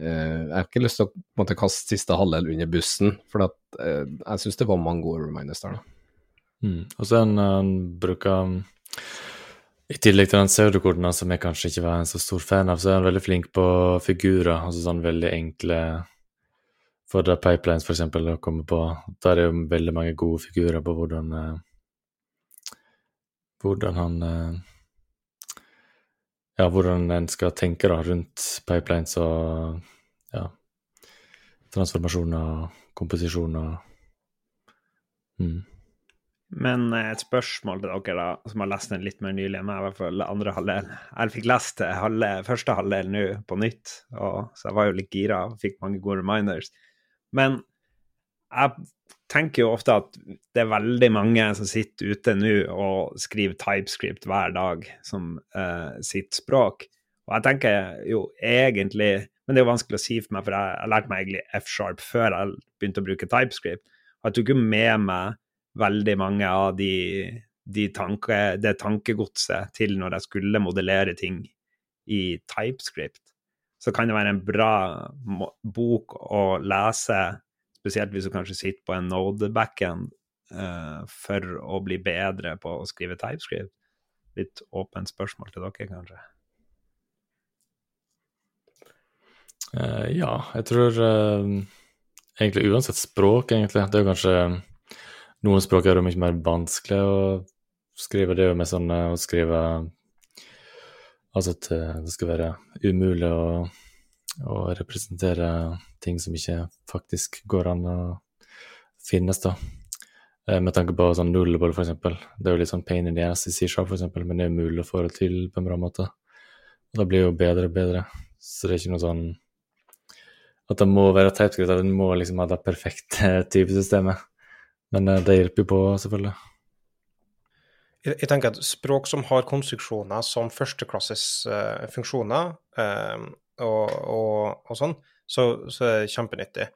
jeg har ikke lyst til å på en kaste siste halvdel under bussen, for at, jeg syns det var mange gode reminders der. Mm. Og så en, han bruker I tillegg til den pseudokoden, som jeg kanskje ikke var en så stor fan av, så er han veldig flink på figurer. Altså sånn veldig enkle For da Pipelines, for eksempel, å komme på Der er jo veldig mange gode figurer på hvordan Hvordan han Ja, hvordan en skal tenke da rundt pipelines og ja, transformasjoner og komposisjoner. Mm. Men et spørsmål til dere da, som har lest den litt mer nylig enn meg, i hvert fall andre halvdel. Jeg fikk lest halve, første halvdel nå på nytt, og, så jeg var jo litt gira og fikk mange gode reminders. Men jeg tenker jo ofte at det er veldig mange som sitter ute nå og skriver TypeScript hver dag som uh, sitt språk. Og jeg tenker jo egentlig Men det er jo vanskelig å si for meg, for jeg, jeg lærte meg egentlig F-sharp før jeg begynte å bruke TypeScript. Og jeg tok jo med meg veldig mange av de, de tanke, det tankegodset til når jeg skulle modellere ting i TypeScript. Så kan det være en bra bok å lese, spesielt hvis du kanskje sitter på en Node-backend, uh, for å bli bedre på å skrive TypeScript. Litt åpent spørsmål til dere, kanskje. Uh, ja, jeg tror uh, egentlig uansett språk, egentlig. Det er kanskje noen språk er det mye mer vanskelig å skrive. Det er jo mer sånn å skrive Altså at det skal være umulig å, å representere ting som ikke faktisk går an å finnes, da. Med tanke på sånn nullball, eksempel. Det er jo litt sånn pain in the ass i C-sharp, eksempel, men det er mulig å få det til på en bra måte. Og da blir det jo bedre og bedre. Så det er ikke noe sånn at det må være typeskrift, at det må liksom ha det perfekte typesystemet. Men det hjelper jo på, selvfølgelig. Jeg, tenker at språk som har konstruksjoner som førsteklasses uh, funksjoner og, og, og, sånn, så, så, er det kjempenyttig.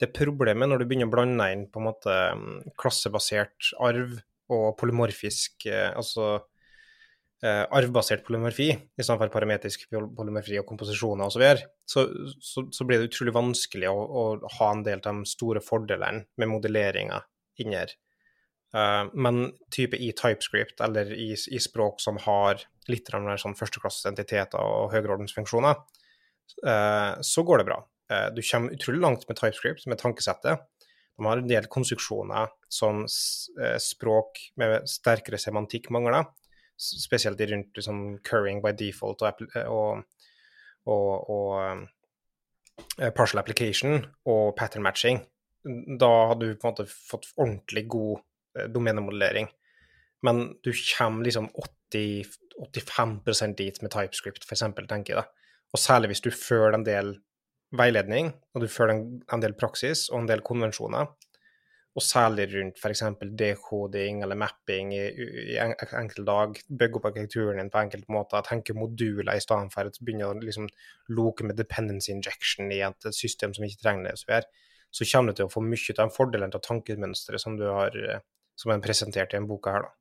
Det problemet når du begynner å blande inn på en måte klassebasert arv og polymorfisk Altså altså arvbasert polymorfi istedenfor parametrisk polymorfi og komposisjoner osv., så, så, så blir det utrolig vanskelig å, å, ha en del av de store fordelene med modelleringa inni her. Uh, men type i TypeScript eller i, i språk som har litt mer sånn førsteklasses entiteter og høyreordensfunksjoner, så går det bra. Uh, du kommer utrolig langt med TypeScript, med tankesettet. De har en del konstruksjoner som språk med sterkere semantikk mangler, spesielt rundt liksom, curring by default og, og, og, og partial application og pattern matching da hadde du på en måte fått ordentlig god eh, domenemodellering. Men du kommer liksom 80, 85 dit med TypeScript, f.eks., tenker jeg. da. Og særlig hvis du følger en del veiledning, og du følger en, en del praksis og en del konvensjoner, og særlig rundt f.eks. dekoding eller mapping i, i en, enkelte dag, bygge opp arkitekturen din på enkelte måter, tenke moduler i stedet for å begynne å liksom loke med dependency injection i et system som ikke trenger det. og så videre så kommer du til å få mye av de fordelene av tankemønsteret som du har som er presentert i denne boka her, da.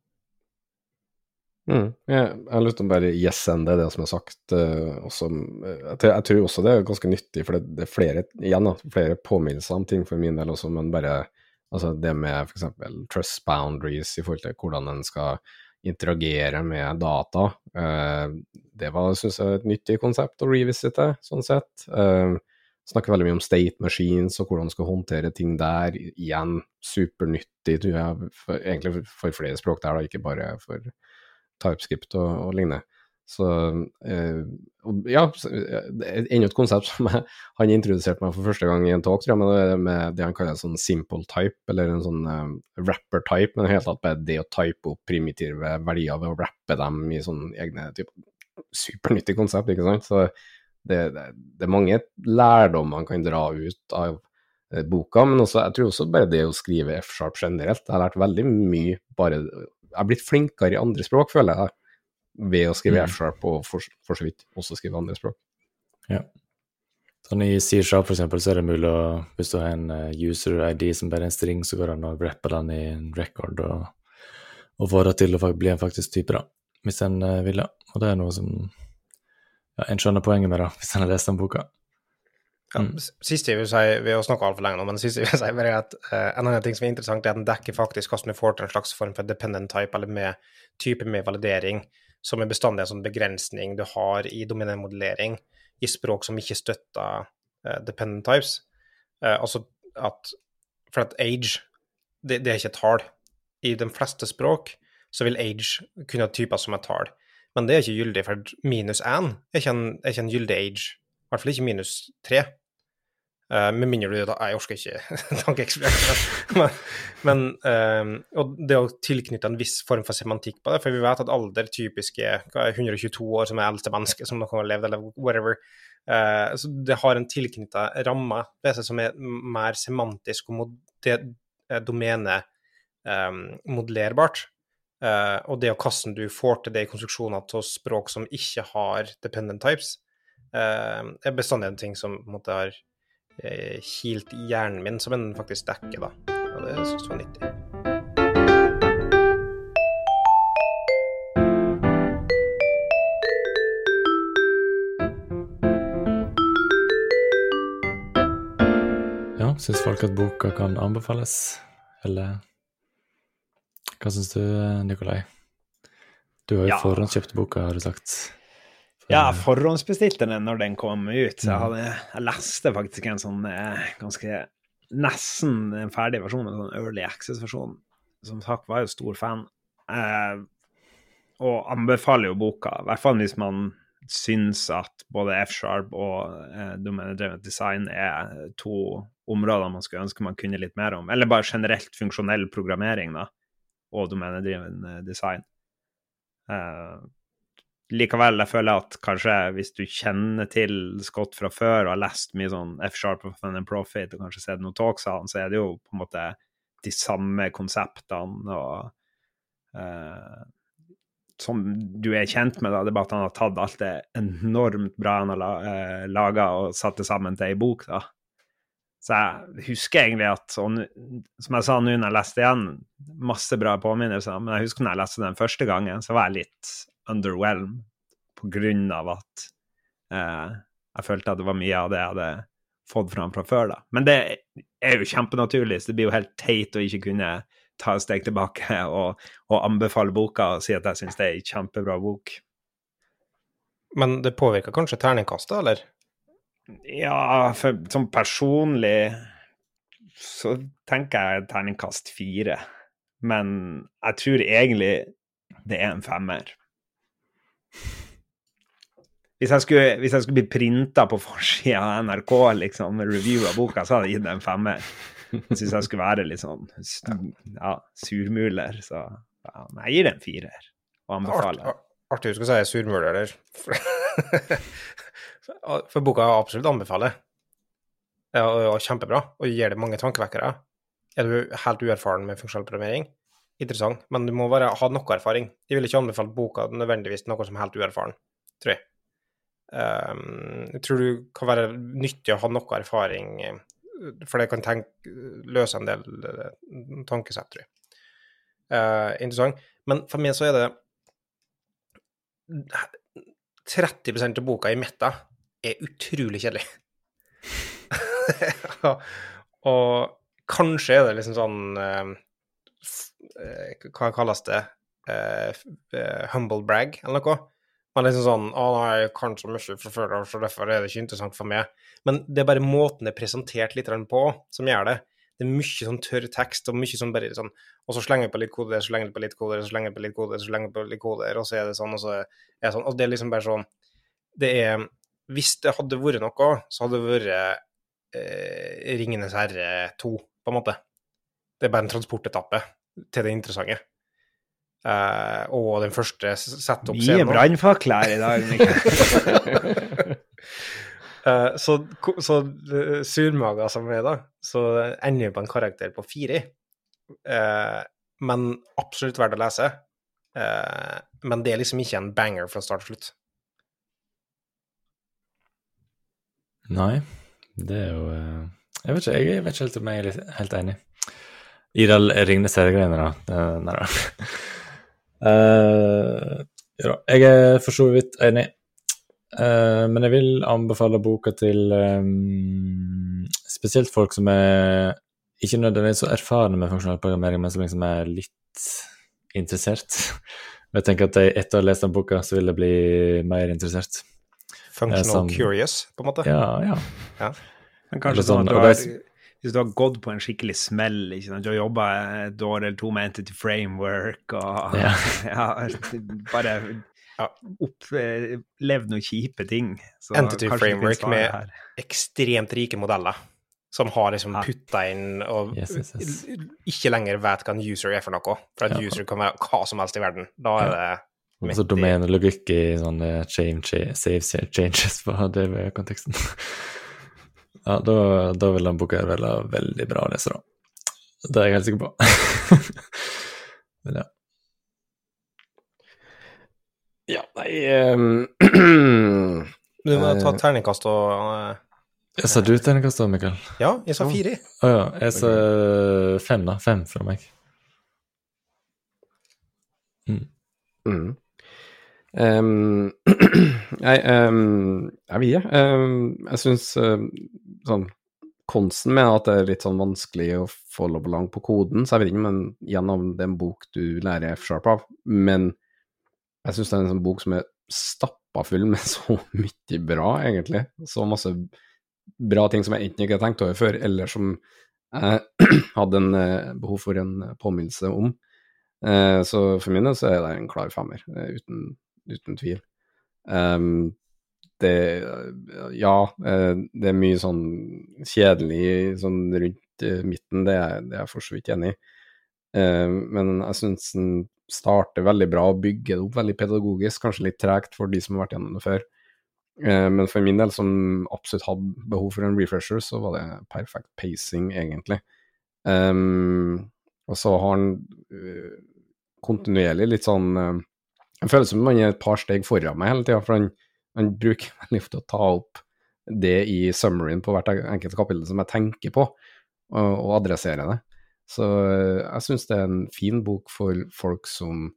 Mm. Jeg, har lyst til å bare gjessende det som er sagt. Uh, også, uh, jeg, tror også det er ganske nyttig, for det, er flere igjen flere påminnelser om ting for min del også, men bare altså det med f.eks. trust boundaries i forhold til hvordan en skal interagere med data. Uh, det var, syns jeg, et nyttig konsept å revisite, sånn sett. Snakker veldig mye om state machines og hvordan du skal håndtere ting der. Igjen supernyttig, tror jeg, for, egentlig for flere språk der, da, ikke bare for TypeScript og, og lignende. Så eh, ja, enda et konsept som jeg, han introduserte meg for første gang i en talk, tror jeg, med, med det han kaller en sånn simple type, eller en sånn eh, rapper type, men helt tatt bare det å type opp primitive verdier ved å rappe dem i sånne egne type Supernyttig konsept, ikke sant. Så det, det, det, er mange lærdommer man kan dra ut av eh, boka, men også, jeg tror også bare det å skrive F-sharp generelt. Jeg har lært veldig mye bare jeg har blitt flinkere i andre språk, føler jeg, ved å skrive Mm. F-sharp og for, for så vidt også skrive andre språk. Ja. Sånn I C-sharp eksempel, så er det mulig å Hvis du har en eh, user ID som bare er en string, så går det an å rappe den i en record og, og få det til å bli en faktisk type, da. Hvis en uh, vil, det. Og det er noe som ja, en skjønner poenget med, da, hvis en har lest den boka. Ja, Mm. Siste jeg vil si, vi har snakka altfor lenge nå, men det siste jeg vil si er at uh, en annen ting som er interessant, er at den dekker faktisk hvordan du får til en slags form for dependent type, eller med type med validering, som er bestandig en sånn begrensning du har i domenemodellering i språk som ikke støtter uh, dependent types. Uh, altså at For at age, det, det er ikke et tall. I de fleste språk så vil age kunne ha typer som et tall, men det er ikke gyldig, for minus 1 er ikke en, er ikke en gyldig age. I hvert fall ikke minus 3. Uh, med mindre du da Jeg orker ikke tankeeksperiment. men, men um, Og det å tilknytte en viss form for semantikk på det, for vi vet at alder typisk er hva er 122 år, som er eldste menneske som noen har levd, eller whatever. Uh, så det har en tilknytta ramme ved seg som er mer semantisk og det, domenet domene eh, modellerbart. Uh, og det og hvordan du får til det i konstruksjoner av språk som ikke har dependent types, eh, er bestandig en ting som på en måte har eh, kilt i hjernen min, som en faktisk dekker, da. Og det syns jeg var nyttig. Ja, syns folk at boka kan anbefales, eller Hva syns du, Nikolai? Du har jo Ja. forhåndskjøpt boka, har du sagt. Ja, jeg forhåndsbestilte den når den kom ut, så jeg, Mm. hadde, jeg leste faktisk en sånn eh, ganske Nesten en ferdig versjon, en sånn early access-versjon. Som sagt var jeg jo stor fan, eh, og anbefaler jo boka, i hvert fall hvis man syns at både F-sharp og eh, domenedrevet design er to områder man skulle ønske man kunne litt mer om. Eller bare generelt funksjonell programmering, da, og domenedrevet eh, design. Eh, likevel, jeg føler at kanskje hvis du kjenner til Scott fra før og har lest mye sånn F-sharp og Fun and Profit og kanskje sett noen talks av han, så er det jo på en måte de samme konseptene og eh, som du er kjent med, da. Det er bare at han har tatt alt det enormt bra han har eh, laga og satt det sammen til ei bok, da. Så jeg husker egentlig at, og som jeg sa nå når jeg leste igjen, masse bra påminnelser, men jeg husker når jeg leste den første gangen, så var jeg litt underwhelmed på grunn av at eh, jeg følte at det var mye av det jeg hadde fått fram fra før, da. Men det er jo kjempenaturlig, så det blir jo helt teit å ikke kunne ta et steg tilbake og, og anbefale boka og si at jeg syns det er ei kjempebra bok. Men det påvirker kanskje terningkastet, eller? Ja, for som personlig så tenker jeg terningkast fire. Men jeg tror egentlig det er en femmer. Hvis jeg skulle, hvis jeg skulle bli printa på forsida av NRK liksom, med review av boka, så hadde jeg gitt det en femmer. Jeg syns jeg skulle være litt sånn ja, surmuler, så ja, men jeg gir det en firer og anbefaler. ar- artig du skal si surmuler der. For boka jeg absolutt anbefaler. Ja, og, og kjempebra, og gir det mange tankevekkere. Er du helt uerfaren med funksjonell programmering? Interessant, men du må bare ha noe erfaring. Jeg vil ikke anbefale boka nødvendigvis noen som er helt uerfaren, tror jeg. Um, jeg tror du kan være nyttig å ha noe erfaring, eh, for det kan tenke, løse en del eh, tankesett, tror jeg. Uh, interessant. Men for meg så er det 30 av boka i midten er utrolig kjedelig. og kanskje er det liksom sånn Hva kalles det? Eh, eh, humble brag, eller noe? Man er liksom sånn Å, nei, jeg kan så mye fra før av, så derfor er det ikke interessant for meg. Men det er bare måten det er presentert litt på, som gjør det. Det er mye sånn tørr tekst, og mye sånn bare sånn Og så slenger jeg på litt kode, så slenger jeg på litt kode, så slenger jeg på litt kode, så slenger jeg på litt kode, og så er det sånn, og så er det sånn. Og det er liksom bare sånn Det er Hvis det hadde vært noe, så hadde det vært eh, Ringenes herre 2, på en måte. Det er bare en transportetappe til det interessante. Uh, og den første Mye opp scenen. brannfakler i dag, Mikkel. Eh, så så uh, surmaga som er, da, så ender vi på en karakter på fire. Uh, men absolutt verdt å lese. Eh, men det er liksom ikke en banger fra start til slutt. Nei, det er jo eh, Jeg vet ikke, jeg vet ikke helt om jeg er helt enig. I de Ringnes herre-greiene, da. Det- Nei da. Eh, ja, jeg er for så vidt enig. uh, men jeg vil anbefale boka til um, spesielt folk som er ikke nødvendigvis så erfarne med funksjonell programmering, men som liksom er litt interessert. Jeg tenker at jeg, etter å ha lest den boka, så vil jeg bli mer interessert. Functional som- curious, på en måte. Ja, ja. Men kanskje sånn, sånn at du har, hvis du har gått på en skikkelig smell, ikke sant? du har jobba et år eller to med Entity Framework og Ja. ja, bare Ja. opplevd noen kjipe ting. Så Entity Framework med- her. Ekstremt rike modeller som har liksom putta inn og Yes, yes, yes. ikke lenger vet hva en user er for noe. For Ja. user kan være hva som helst i verden. Da er det Og så domenelogikk i sånne change, save changes på DV-konteksten. Ja, da, da vil den boka være veldig bra å lese, da. Det er jeg helt sikker på. Men ja. Ja, nei um, Du må ta Eh. terningkast og uh, Jeg sa du terningkast da, Mikael? Ja, jeg sa fire. Å ja. Jeg sa fem, da. Fem fra meg. Mm. mm. Ehm, Nei, um, jeg ikke. Ehm, jeg syns sånn Konsten med at det er litt sånn vanskelig å få along på koden, så jeg vet ikke, men gjennom det er en bok du lærer F-sharp av. Men jeg syns det er en sånn bok som er stappa full med så mye bra, egentlig. Så masse bra ting som jeg enten ikke har tenkt over før, eller som jeg hadde en eh, behov for en påminnelse om. Eh, så for min del så er det en klar femmer, eh, uten, uten tvil. Um, det Ja, eh, det er mye sånn kjedelig sånn rundt eh, midten, det er, jeg for så vidt enig i. Eh, men jeg syns den starter veldig bra og bygger det opp veldig pedagogisk, kanskje litt tregt for de som har vært gjennom det før. Eh, Men for min del, som absolutt hadde behov for en refresher, så var det perfekt pacing, egentlig. Og så har han øh, kontinuerlig litt sånn Jeg føler som han er et par steg foran meg hele tida, for han, han bruker veldig ofte å ta opp det i summaryen på hvert enkelt kapittel som jeg tenker på, og, og adressere det. Så øh, jeg syns det er en fin bok for folk som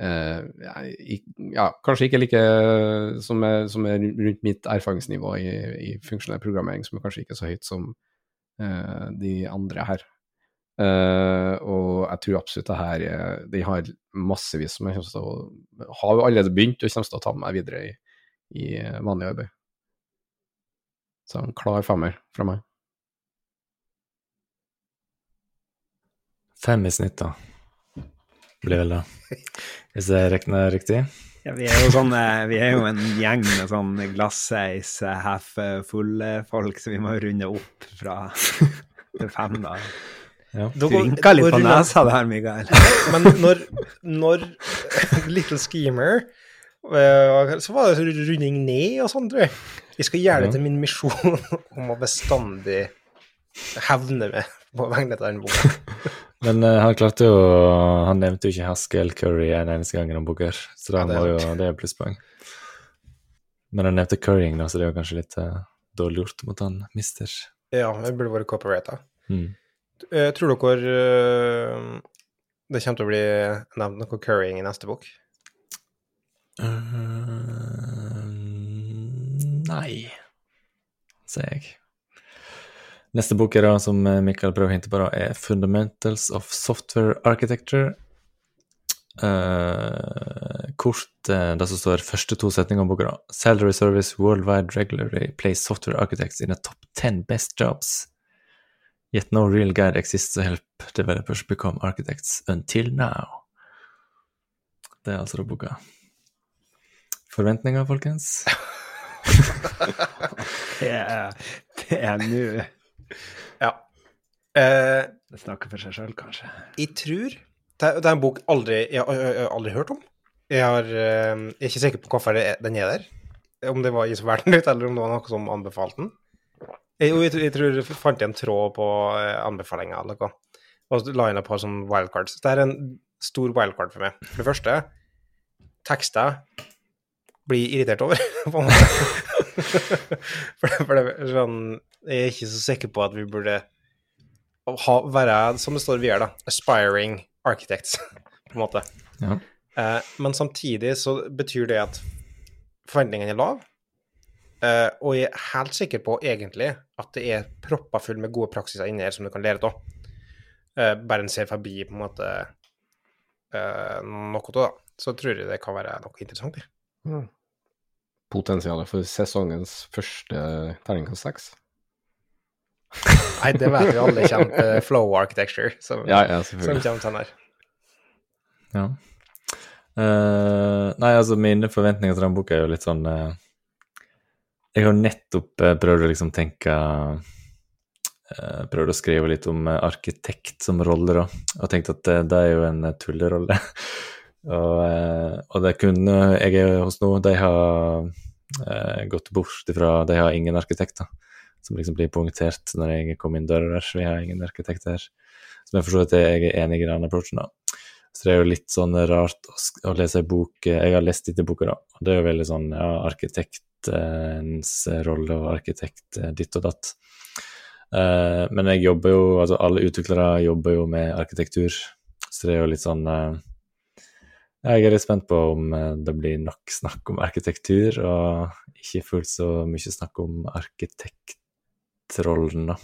eh, ja, kanskje ikke like som er, som er rundt mitt erfaringsnivå i, i funksjonell programmering, som er kanskje ikke så høyt som eh, de andre her. Eh, og jeg tror absolutt det her er De har massevis som jeg kommer til å Har allerede begynt og kommer til å ta med meg videre i, i vanlig arbeid. Så en klar femmer fra meg. Fem i snitt, da. Blir vel det. Hvis jeg regner riktig. Ja, vi er jo sånn, eh, vi er jo en gjeng med sånn glasseis, eh, half full-folk, så vi må runde opp fra til fem, da. Ja. Du rynka litt på nesa der, Mikael. Men når, når Little Schemer eh, Så var det så runding ned og sånn, tror jeg. Jeg skal gjøre det til min misjon om å bestandig hevne meg på vegne av den boka. Men uh, han klarte jo Han nevnte jo ikke Haskell Curry en eneste gang gjennom boker, så Ja, det, var jo, det er plusspoeng. Men han nevnte currying, da, så det er jo kanskje litt uh, dårlig gjort mot han mister. Ja, det burde vært copyrighta. Mm. Eh, tror dere eh, det kommer til å bli nevnt noe currying i neste bok? Uh, nei, sier jeg. Neste bok er da, som Mikael prøver å hinte på, da, er 'Fundamentals of Software Architecture'. Uh, kort uh, det som står første to setninger om boka, da. 'Salary Service worldwide regularly Plays software architects in the top 10 best jobs'. Yet no real guide exists to help developers become architects until now. Det er altså det boka. Forventninger, folkens? Det er, det er nå Ja. Eh, Det snakker for seg sjøl, kanskje. jeg tror det er, det er en bok aldri, jeg, har- jeg, har aldri hørt om. Jeg, har, eh, jeg er ikke sikker på hvorfor den er der. Om det var jeg som valgte den ut, eller om det var noe som anbefalte den. Jeg, jeg, jeg tror jeg fant en tråd på eh, anbefalinga eller noe. og inn et par sånne wildcards. Det er en stor wildcard for meg. For det første, tekster blir irritert over, på en måte. for, for det sånn Jeg er ikke så sikker på at vi burde ha, være, som det står vi er, da, aspiring architects, på en måte. Ja. Eh, men samtidig så betyr det at forventningene er lave. Eh, og jeg er helt sikker på egentlig at det er proppa full med gode praksiser inni her som du kan lære av. Uh, bare en ser forbi på en måte uh, noe av det, så tror jeg det kan være noe interessant. Mm. Potensialet for sesongens første terningkast seks. Nei, det vet vi alle kommer til flow architecture, som, Ja, ja, som kommer til her. Ja. Eh, nei, altså, mine forventninger til den boka er jo litt sånn Jeg har nettopp eh, prøvd å liksom tenke eh, Prøvd å skrive litt om eh, arkitekt som rolle, da, og tenkt at det er jo en tullerolle. og, og det kunne jeg er hos nå, de har gått bort ifra De har ingen arkitekter, som liksom blir poengtert når jeg kommer inn døra der. Vi har ingen arkitekter. Som jeg forstår at jeg er enig i den approachen, da. Så det er jo litt sånn rart å, lese ei bok Jeg har lest i boka, da. Og det er jo veldig sånn ja, arkitektens rolle og arkitekt eh, ditt og datt. Eh, men jeg jobber jo Altså alle utviklere jobber jo med arkitektur, så det er jo litt sånn eh, Jeg er litt spent på om det blir nok snakk om arkitektur, og ikke fullt så mye snakk om arkitektrollen, da.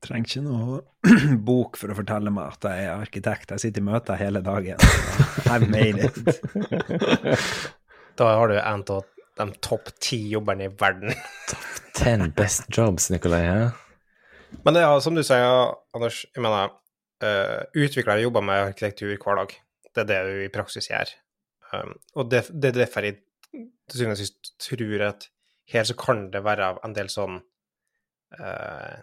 Trenger ikke noe bok for å fortelle meg at jeg er arkitekt. Jeg sitter i møter hele dagen. I've made it. Da har du av de topp ti jobberne i verden. Ten best jobs, Nikolai. Ja. Men det er som du sier, Anders, jeg mener uh, utviklere jobber med arkitektur hver dag. Det er det du i praksis gjør. Um, og det, det er derfor jeg til syvende og sist tror at her så kan det være en del sånn uh,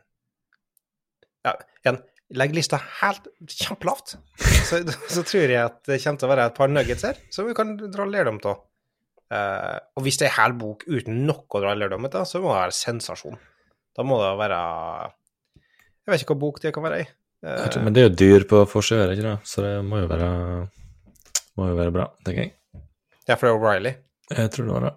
Ja, igjen, legg lista helt kjempelavt, så, så tror jeg at det kommer til å være et par nuggets her som vi kan dra lærdom av. Eh, og hvis det er hel bok uten noe av, så må det være sensasjon. Da må det være Jeg vet ikke hva bok det kan være i. Uh, tror- Men det er jo dyr på forsida, ikke det? Så det må jo være Må jo være bra, tenker jeg. ja, for det er O'Reilly. Jeg tror det var det.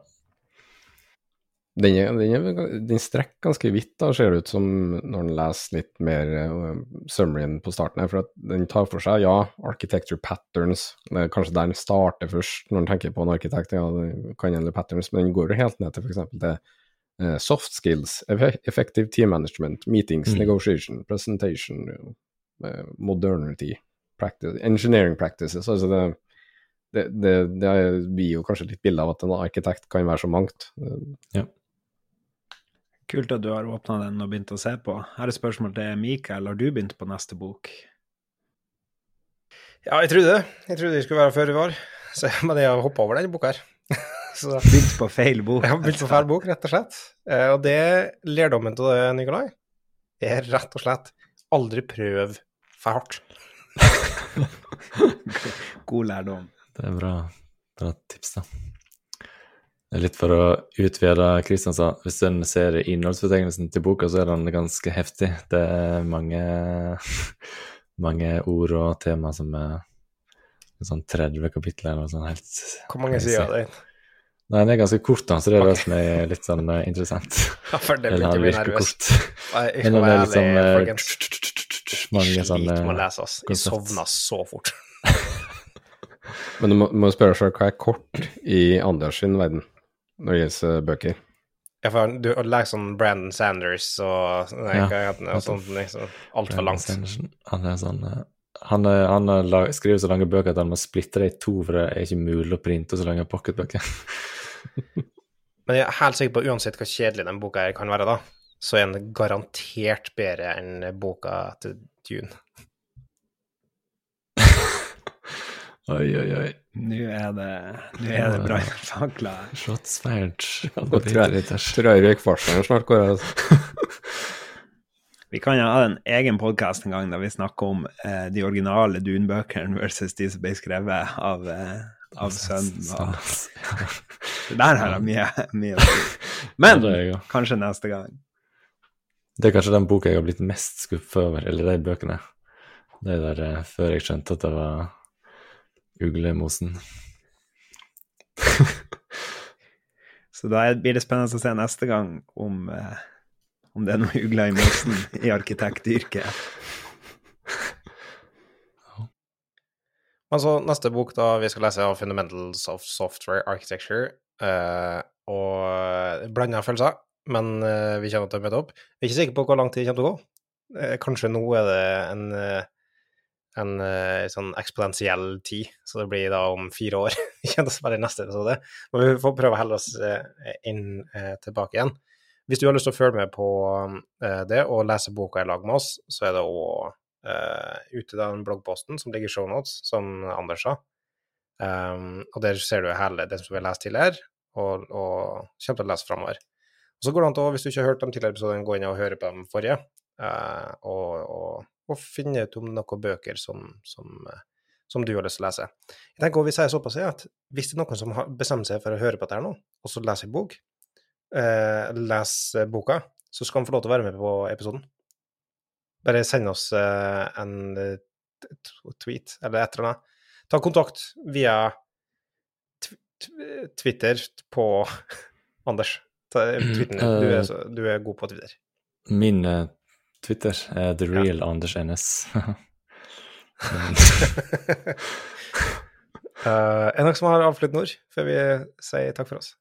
Den, er, den, er, den strekker ganske vidt, da, ser det ut som når en leser litt mer uh, summaryen på starten her. For at den tar for seg, ja, architecture patterns. Det er kanskje der den starter først, når en tenker på en arkitekt. Ja, det kan gjelde patterns, men den går jo helt ned til f.eks. til uh, soft skills, effe- effective team management, meetings, Mm. negotiation, presentation, uh, modernity, practice, engineering practices. Altså det, det, det, det blir jo kanskje litt bilde av at en arkitekt kan være så mangt. Uh, Kult at du har åpna den og begynt å se på. Her er spørsmål til Mikael. Har du begynt på neste bok? Ja, jeg trodde det. Jeg trodde det skulle være før i var, så, men jeg har hoppa over denne boka her. så Begynt på feil bok? jeg har begynt på feil bok, rett og slett. Eh, og det lærdommen til det, Nikolai, er rett og slett aldri prøv for hardt. God lærdom. Det er bra, bra tips, da. Litt for å utvide Kristian sa. Hvis en ser innholdsbetegnelsen til boka, så er den ganske heftig. Det er mange, mange ord og tema som er sånn 30 kapitler eller noe sånt. Helt Hvor mange sider er det? Nei, den er ganske kort, da, så det er det som er litt sånn eh, interessant. Ja, for det blir ikke mye virker nervøs. kort. Nei, Jeg skal være ærlig, eh, folkens. Mange sånne sliter med å lese, ass. Jeg sovna så fort. Men du må, må spørre deg sjøl hva er kort i Anders sin verden når det gjelder bøker? Ja, for du har lese sånn Brandon Sanders og, nei, Ja, hva heter det, og sånt liksom, altfor langt. Sanderson. Han er sånn eh, Han, er, han er lag, skriver så lange bøker at han må splitte det i to, for det er ikke mulig å printe så lange pocketbøker. Men jeg er helt sikker på uansett hvor kjedelig den boka her kan være, da, så er den garantert bedre enn boka til Dune. Oi, oi, oi. Nå er det, nå er det bra fakla. Shots fired. Nå tror jeg, tror jeg røykvarsleren snart går. av. Vi kan ha en egen podkast en gang der vi snakker om eh, de originale Dune-bøkene versus de som ble skrevet av, eh, av sønnen. Og... Det der har jeg mye, mye å si. Men kanskje neste gang. Det er kanskje den boka jeg har blitt mest skuffet over, eller de bøkene. Det er der eh, før jeg skjønte at det var uglemosen. Så da blir det spennende å se neste gang om, eh, om det er noe ugler i mosen i arkitektyrket. Altså, neste bok da vi skal lese, er 'Fundamentals of Software Architecture'. eh, og blanda følelser, men eh, vi kommer til å møte opp. Vi er ikke sikre på hvor lang tid det kommer til å gå. Eh, kanskje nå er det en, eh, en uh, sånn eksponentiell tid, så det blir da om fire år. vi bare i neste episode. Men vi får prøve å helle oss uh, inn uh, tilbake igjen. Hvis du har lyst til å følge med på det og lese boka i lag med oss, så er det òg ute den bloggposten som ligger i shownotes, som Anders sa. Um, og der ser du hele det som vi har lest tidligere, og, og kommer til å lese framover. Og så går det an til, å, hvis du ikke har hørt de tidligere episodene, gå inn og høre på de forrige, og, og, og finne ut om noen bøker som, som, eh, som du har lyst til å lese. Jeg tenker også vi sier såpass at hvis det er noen som bestemmer seg for å høre på dette her nå, og så leser en bok, eh, les boka, så skal han få lov til å være med på episoden. Bare send oss eh, en eh, tweet eller et eller annet. Ta kontakt via tw tw- Twitter på Anders. Ta, du, er, så- du er god på Twitter. Min eh, Twitter Uh, the real Anders NS. uh, er det noen som har avsluttende ord før vi sier takk for oss?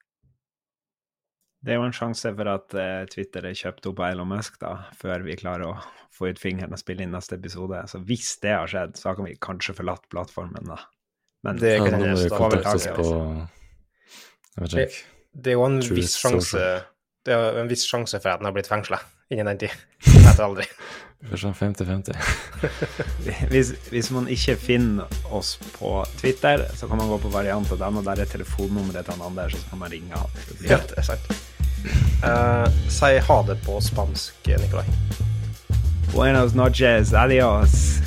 Det er jo en sjanse for at uh, Twitter er kjøpt opp av Elon Musk da, før vi klarer å få ut fingeren og spille inn neste episode. Så hvis det har skjedd, så har vi kanskje forlatt plattformen, da. Men Det kan nå vi kontakte oss på ikke. Det er jo en viss sjanse Det er jo en viss sjanse for at den har blitt fengsla innen den tid. Jeg vet aldri. Sånn 50-50. hvis, hvis man ikke finner oss på Twitter, så kan man gå på varianter den, og der er telefonnummeret til han Anders, så kan man ringe han. Det blir- Ja, det er sant. Eh, si ha det på spansk, Nikolai. Buenos noches, adios.